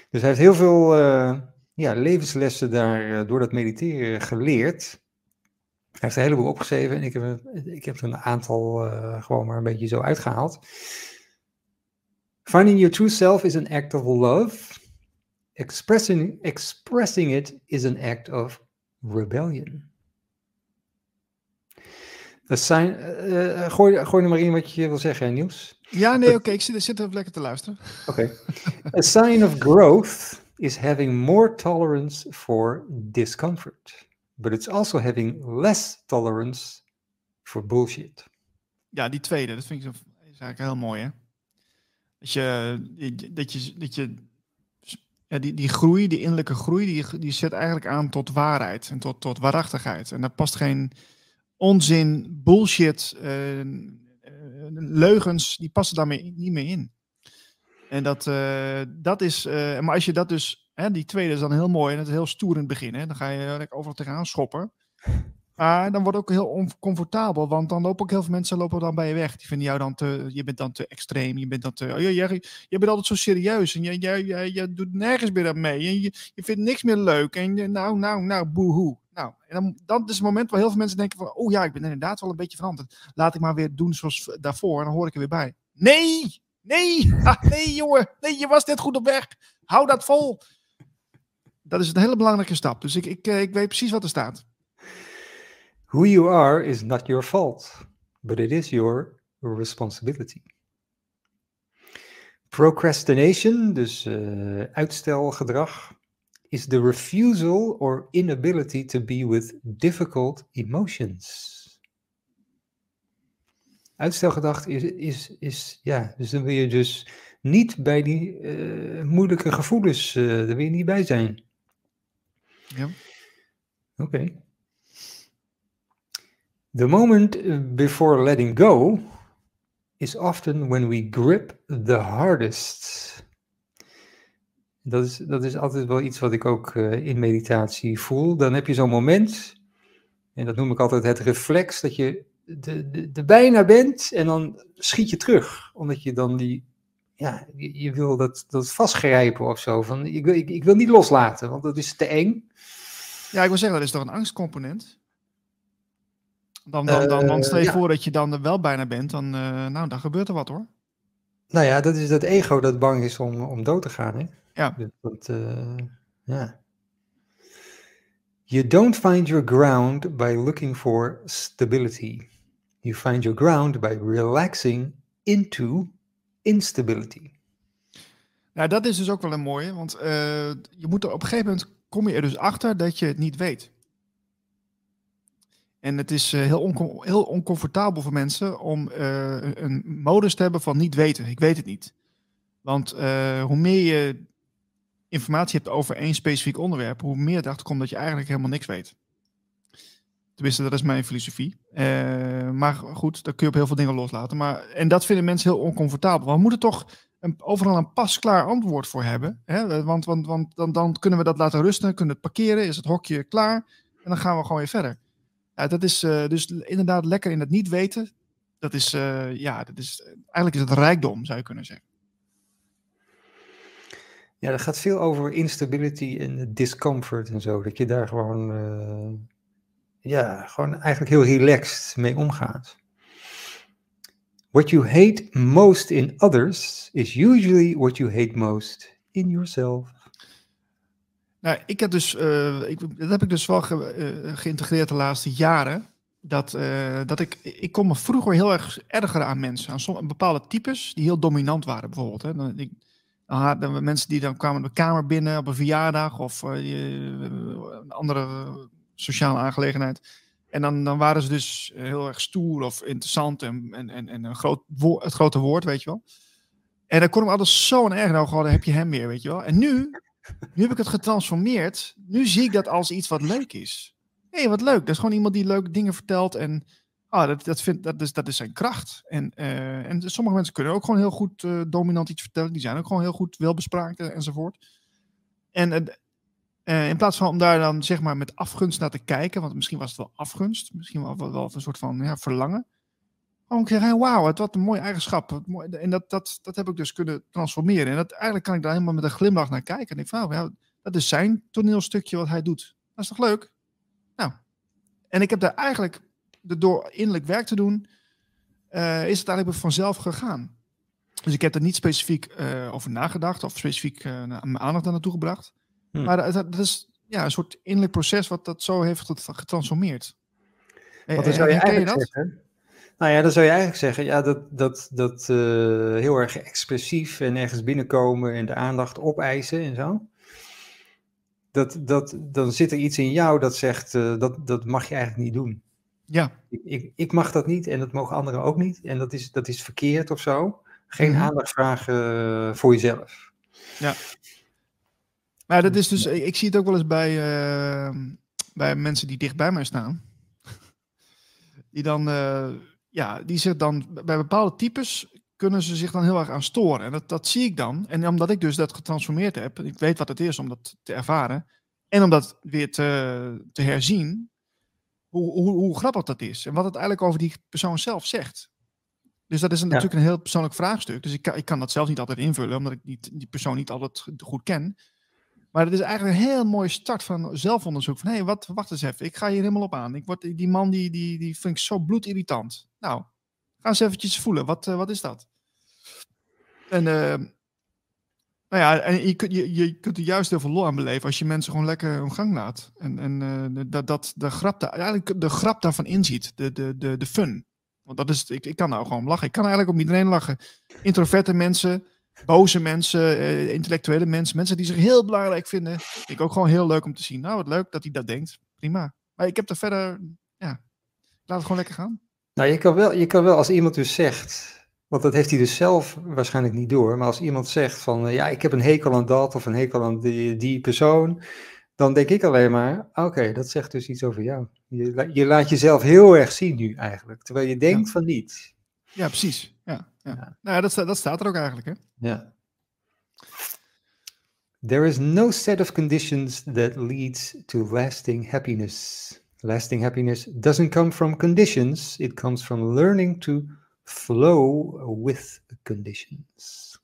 Dus hij heeft heel veel uh, ja, levenslessen daar uh, door dat mediteren geleerd. Hij heeft een heleboel opgeschreven en ik heb, ik heb er een aantal uh, gewoon maar een beetje zo uitgehaald. Finding your true self is an act of love. Expressing, expressing it is an act of rebellion. A sign, uh, gooi, gooi er maar in wat je wil zeggen, Niels. Ja, nee, oké, okay, ik zit, zit even lekker te luisteren. Oké. Okay. A sign of growth is having more tolerance for discomfort. But it's also having less tolerance for bullshit. Ja, die tweede, dat vind ik is eigenlijk heel mooi, hè? Dat je, dat je, dat je ja, die, die groei, die innerlijke groei, die, die zet eigenlijk aan tot waarheid en tot, tot waarachtigheid. En daar past geen onzin, bullshit, uh, leugens, die passen daarmee niet meer in. En dat, uh, dat is, maar als je dat dus, hè, die tweede is dan heel mooi en het is heel stoer in dan ga je overal tegenaan schoppen. Maar dan wordt het ook heel oncomfortabel, want dan lopen ook heel veel mensen lopen dan bij je weg. Die vinden jou dan te, je bent dan te extreem, je bent dan te, oh, je, je, je bent altijd zo serieus en je, je, je, je doet nergens meer aan mee. En je, je vindt niks meer leuk en nou, nou, nou, boehoe. Nou, en dan, dan is het moment waar heel veel mensen denken van, oh ja, ik ben inderdaad wel een beetje veranderd. Laat ik maar weer doen zoals daarvoor en dan hoor ik er weer bij. Nee, nee, (laughs) ah, nee jongen, nee, je was net goed op weg. Hou dat vol. Dat is een hele belangrijke stap. Dus ik, ik, ik weet precies wat er staat. Who you are is not your fault, but it is your responsibility. Procrastination, dus uh, uitstelgedrag, is the refusal or inability to be with difficult emotions. Uitstelgedrag is, is, is ja, dus dan wil je dus niet bij die uh, moeilijke gevoelens, uh, daar wil je niet bij zijn. Ja. Oké. Okay. The moment before letting go is often when we grip the hardest. Dat is, dat is altijd wel iets wat ik ook uh, in meditatie voel. Dan heb je zo'n moment, en dat noem ik altijd het reflex, dat je de, bijna bent en dan schiet je terug. Omdat je dan die, ja, je, wil dat, dat vastgrijpen of zo. Van, ik, ik, ik wil niet loslaten, want dat is te eng. Ja, ik wil zeggen, dat is toch een angstcomponent? Dan, dan, dan, dan stel je voor dat je dan er wel bijna bent, dan, uh, nou, dan gebeurt er wat hoor. Nou ja, dat is dat ego dat bang is om, om dood te gaan. Hè? Ja. Dus dat, ja. You don't find your ground by looking for stability. You find your ground by relaxing into instability. Nou, dat is dus ook wel een mooie, want je moet er op een gegeven moment kom je er dus achter dat je het niet weet. En het is heel, oncom heel oncomfortabel voor mensen om uh, een modus te hebben van niet weten. Ik weet het niet. Want uh, hoe meer je informatie hebt over één specifiek onderwerp, hoe meer het achterkomt dat je eigenlijk helemaal niks weet. Tenminste, dat is mijn filosofie. Maar goed, daar kun je op heel veel dingen loslaten. Maar, en dat vinden mensen heel oncomfortabel. We moeten toch een, overal een pasklaar antwoord voor hebben. Hè? Want, want, want dan, dan kunnen we dat laten rusten, kunnen het parkeren, is het hokje klaar. En dan gaan we gewoon weer verder. Ja, dat is uh, dus inderdaad lekker in het niet weten. Dat is, uh, ja, dat is, eigenlijk is het rijkdom, zou je kunnen zeggen. Ja, dat gaat veel over instability en discomfort en zo. Dat je daar gewoon, uh, ja, gewoon eigenlijk heel relaxed mee omgaat. What you hate most in others is usually what you hate most in yourself. Nou, ik heb dus, uh, ik, dat heb ik dus wel ge, uh, geïntegreerd de laatste jaren. Dat, uh, dat ik, ik kom me vroeger heel erg erger aan mensen. Aan sommige, bepaalde types die heel dominant waren bijvoorbeeld. Hè. Dan, ik, mensen die dan kwamen de kamer binnen op een verjaardag of een andere sociale aangelegenheid. En dan, dan waren ze dus heel erg stoer of interessant en, en, en, en een groot het grote woord, weet je wel. En dan kon ik me altijd zo erg nou, gewoon, heb je hem weer, weet je wel. En nu nu heb ik het getransformeerd. Nu zie ik dat als iets wat leuk is. Hé, hey, wat leuk. Dat is gewoon iemand die leuke dingen vertelt. En ah, dat, dat, vind, dat, is, dat is zijn kracht. En, uh, en sommige mensen kunnen ook gewoon heel goed uh, dominant iets vertellen. Die zijn ook gewoon heel goed welbespraakt enzovoort. En in plaats van om daar dan zeg maar met afgunst naar te kijken. Want misschien was het wel afgunst. Misschien wel, wel, wel een soort van ja, verlangen. Gewoon zeggen, wauw, wat een mooie eigenschap. En dat, dat, dat heb ik dus kunnen transformeren. En dat, eigenlijk kan ik daar helemaal met een glimlach naar kijken. En ik van, ja, dat is zijn toneelstukje wat hij doet. Dat is toch leuk? Nou, en ik heb daar eigenlijk, door innerlijk werk te doen, uh, is het eigenlijk vanzelf gegaan. Dus ik heb er niet specifiek uh, over nagedacht of specifiek uh, mijn aandacht aan naartoe gebracht. Hm. Maar dat, dat, is ja, een soort innerlijk proces wat dat zo heeft getransformeerd. Wat zou je eigenlijk zeggen? Nou ja, dan zou je eigenlijk zeggen, ja, dat, dat, dat uh, heel erg expressief en ergens binnenkomen en de aandacht opeisen en zo. Dat, dat, dan zit er iets in jou dat zegt, uh, dat, dat mag je eigenlijk niet doen. Ja. Ik, ik, ik mag dat niet en dat mogen anderen ook niet. En dat is, dat is verkeerd of zo. Geen Mhm. aandacht vragen eh, voor jezelf. Maar dat is dus, ik, ik zie het ook wel eens bij, eh, bij mensen die dicht bij mij staan. (laughs) Die dan, eh, ja, die zich dan, bij bepaalde types kunnen ze zich dan heel erg aan storen. En dat, dat zie ik dan. En omdat ik dus dat getransformeerd heb, ik weet wat het is om dat te ervaren. En om dat weer te, te herzien, hoe, hoe, hoe grappig dat is. En wat het eigenlijk over die persoon zelf zegt. Dus dat is een, Ja. natuurlijk een heel persoonlijk vraagstuk. Dus ik kan, ik kan dat zelf niet altijd invullen, omdat ik niet, die persoon niet altijd goed ken. Maar het is eigenlijk een heel mooie start van zelfonderzoek. Van hé, hey, wat, wacht eens even, ik ga hier helemaal op aan. Ik word, die man die, die, die vind ik zo bloedirritant. Nou, ga eens eventjes voelen, wat, eh, wat is dat? En, eh, nou ja, en je, kunt- je, je kunt er juist heel veel lol aan beleven als je mensen gewoon lekker hun gang laat. En, en eh, dat, dat de, grap eigenlijk de grap daarvan inziet, de, de, de, de fun. Want dat is, ik, ik kan nou gewoon lachen. Ik kan eigenlijk om iedereen lachen. Introverte mensen, boze mensen, eh, intellectuele mensen, mensen die zich heel belangrijk vinden. Vind ik ook gewoon heel leuk om te zien. Nou, wat leuk dat hij dat denkt. Prima. Maar ik heb er verder, ja, laat het gewoon lekker gaan. Nou, je kan, wel, je kan wel als iemand dus zegt, want dat heeft hij dus zelf waarschijnlijk niet door, maar als iemand zegt van, eh, ja, ik heb een hekel aan dat of een hekel aan die, die persoon, dan denk ik alleen maar, oké, dat zegt dus iets over jou. Je, je laat jezelf heel erg zien nu eigenlijk, terwijl je denkt van niet. Ja, precies. Ja, ja. Nou, dat, sta- dat staat er ook eigenlijk, hè? Ja. There is no set of conditions that leads to lasting happiness. Lasting happiness doesn't come from conditions, it comes from learning to flow with conditions.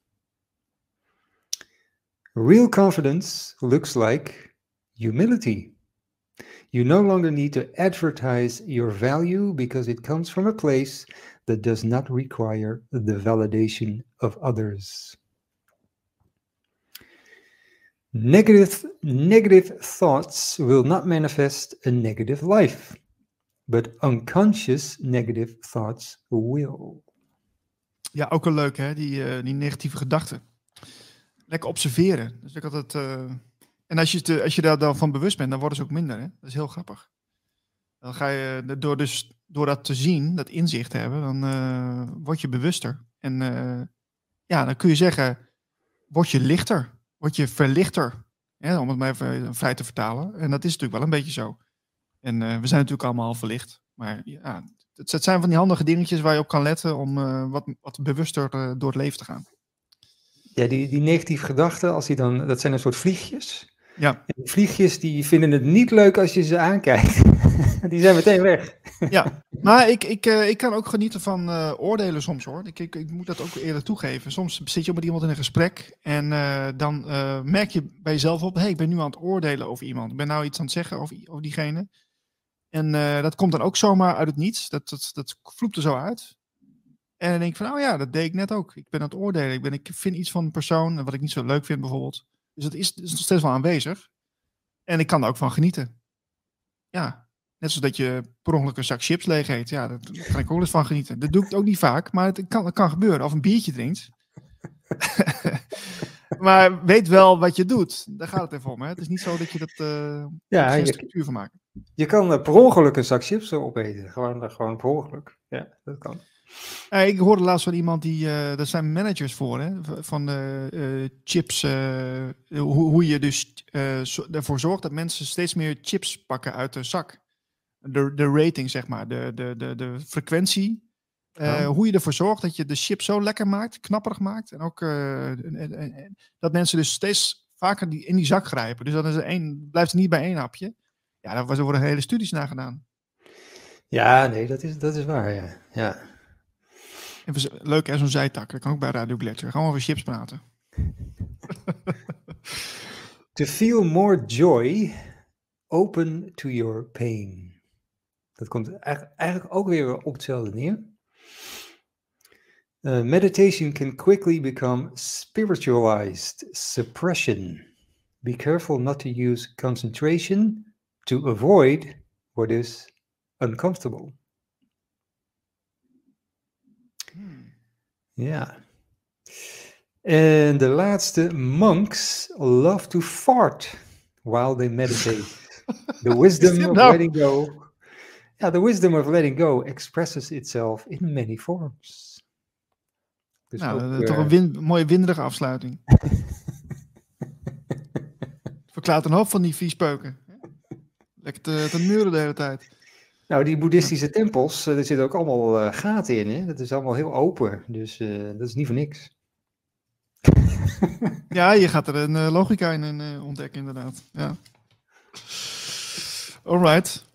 Real confidence looks like humility. You no longer need to advertise your value because it comes from a place that does not require the validation of others. Negative, negative thoughts will not manifest a negative life, but unconscious negative thoughts will. Ja, ook een leuk, hè? Die, eh, die negatieve gedachten. Lekker observeren. Dus ik had het. eh, En als je, het, eh, als je daar dan van bewust bent, dan worden ze ook minder. Hè? Dat is heel grappig. Dan ga je eh, door, dus, door dat te zien, dat inzicht te hebben, dan eh, word je bewuster. En eh, ja, dan kun je zeggen, word je lichter, word je verlichter. Om het maar even vrij te vertalen. En dat is natuurlijk wel een beetje zo. En eh, we zijn natuurlijk allemaal al verlicht. Maar ja, het, het zijn van die handige dingetjes waar je op kan letten om eh, wat, wat bewuster eh, door het leven te gaan. Ja, die, die negatieve gedachten, als die dan, dat zijn een soort vliegjes. Ja. En die vliegjes die vinden het niet leuk als je ze aankijkt. (laughs) die zijn meteen weg. Ja, maar ik, ik, eh, ik kan ook genieten van eh, oordelen soms hoor. Ik, ik, ik moet dat ook eerder toegeven. Soms zit je met iemand in een gesprek en eh, dan merk je bij jezelf op, hé, hey, ik ben nu aan het oordelen over iemand. Ik ben nou iets aan het zeggen over, diegene. En dat komt dan ook zomaar uit het niets. Dat, dat, dat vloept er zo uit. En dan denk ik van, oh ja, dat deed ik net ook. Ik ben aan het oordelen. Ik, ben, ik vind iets van een persoon wat ik niet zo leuk vind bijvoorbeeld. Dus dat is, is nog steeds wel aanwezig. En ik kan er ook van genieten. Ja, Net zoals dat je per ongeluk een zak chips leeg eet. Ja, daar daar kan ik ook wel eens van genieten. Dat doe ik ook niet vaak, maar het kan, het kan gebeuren. Of een biertje drinkt. (laughs) maar weet wel wat je doet. Daar gaat het even om. Hè? Het is niet zo dat je dat eh Ja, geen structuur van maakt. je kan eh, per ongeluk een zak chips opeten. Gewoon, eh, gewoon per ongeluk. Ja, dat kan. Eh, ik hoorde laatst van iemand die, eh daar zijn managers voor, hè, van de eh, chips. hoe, hoe je dus zo- ervoor zorgt dat mensen steeds meer chips pakken uit de zak. De, de rating, zeg maar, de, de, de, de frequentie. Hoe je ervoor zorgt dat je de chip zo lekker maakt, knapperig maakt. En ook en- en- en- dat mensen dus steeds vaker die, in die zak grijpen. Dus dan is er één, blijft niet bij één hapje. Ja, daar worden hele studies naar gedaan. Ja, nee, dat is, dat is waar, ja. ja. Even, leuk hè, zo'n zijtak. Dat kan ook bij Radio Gletscher. Gaan we over chips praten. (laughs) To feel more joy, open to your pain. Dat komt eigenlijk, ook weer op hetzelfde neer. Uh, meditation can quickly become spiritualized suppression. Be careful not to use concentration to avoid what is uncomfortable. Ja. En de laatste, monks love to fart while they meditate. (laughs) The wisdom of nou? letting go Ja, the wisdom of letting go expresses itself in many forms. Dus nou, ook, toch een win mooie winderige afsluiting. (laughs) Verklaart een hoop van die viespeuken. Lekker te, te muren de hele tijd. Nou, die boeddhistische tempels, er zitten ook allemaal uh, gaten in. Hè? Dat is allemaal heel open. Dus uh, dat is niet voor niks. (laughs) ja, je gaat er een logica in ontdekken, inderdaad. Ja. Alright.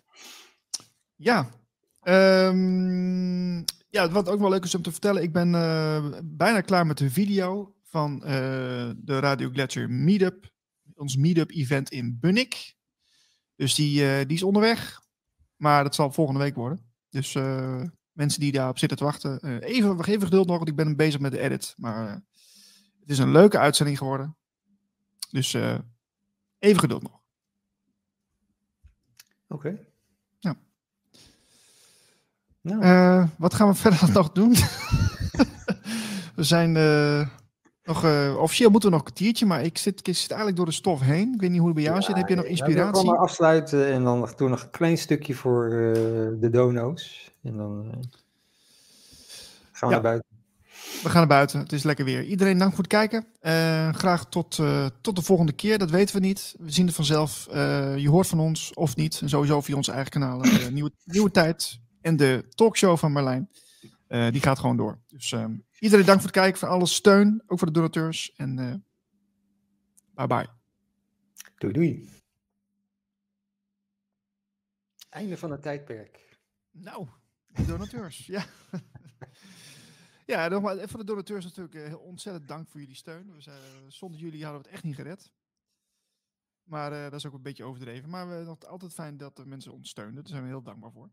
Ja. Um, ja, wat ook wel leuk is om te vertellen. Ik ben bijna klaar met de video van de Radio Gletscher Meetup. Ons Meetup event in Bunnik. Dus die, die is onderweg. Maar dat zal volgende week worden. Dus uh, mensen die daarop zitten te wachten, uh, even, even geduld nog, want ik ben bezig met de edit. Maar uh, het is een leuke uitzending geworden. Dus even geduld nog. Oké. Okay. Ja. Nou. wat gaan we (laughs) verder nog doen? we zijn nog, uh, officieel moeten we nog een kwartiertje, maar ik zit, ik zit eigenlijk door de stof heen. Ik weet niet hoe het bij jou zit. Heb je nog inspiratie? Ik ga maar afsluiten en dan doen nog een klein stukje voor uh, de dono's. En dan uh, gaan we naar buiten. We gaan naar buiten. Het is lekker weer. Iedereen dank voor het kijken. graag tot, tot de volgende keer. Dat weten we niet. We zien het vanzelf. je hoort van ons of niet. En sowieso via onze eigen kanalen. nieuwe, nieuwe Tijd en de talkshow van Marlijn. die gaat gewoon door. Dus ehm, Iedereen dank voor het kijken, voor alle steun, ook voor de donateurs. En uh, bye bye. Doei doei. Einde van het tijdperk. Nou, de donateurs, (laughs) ja. (laughs) ja, nogmaals, voor de donateurs natuurlijk uh, ontzettend dank voor jullie steun. We zijn, zonder jullie hadden we het echt niet gered. Maar uh, dat is ook een beetje overdreven. Maar we, het altijd fijn dat de mensen ons steunen. Daar zijn we heel dankbaar voor.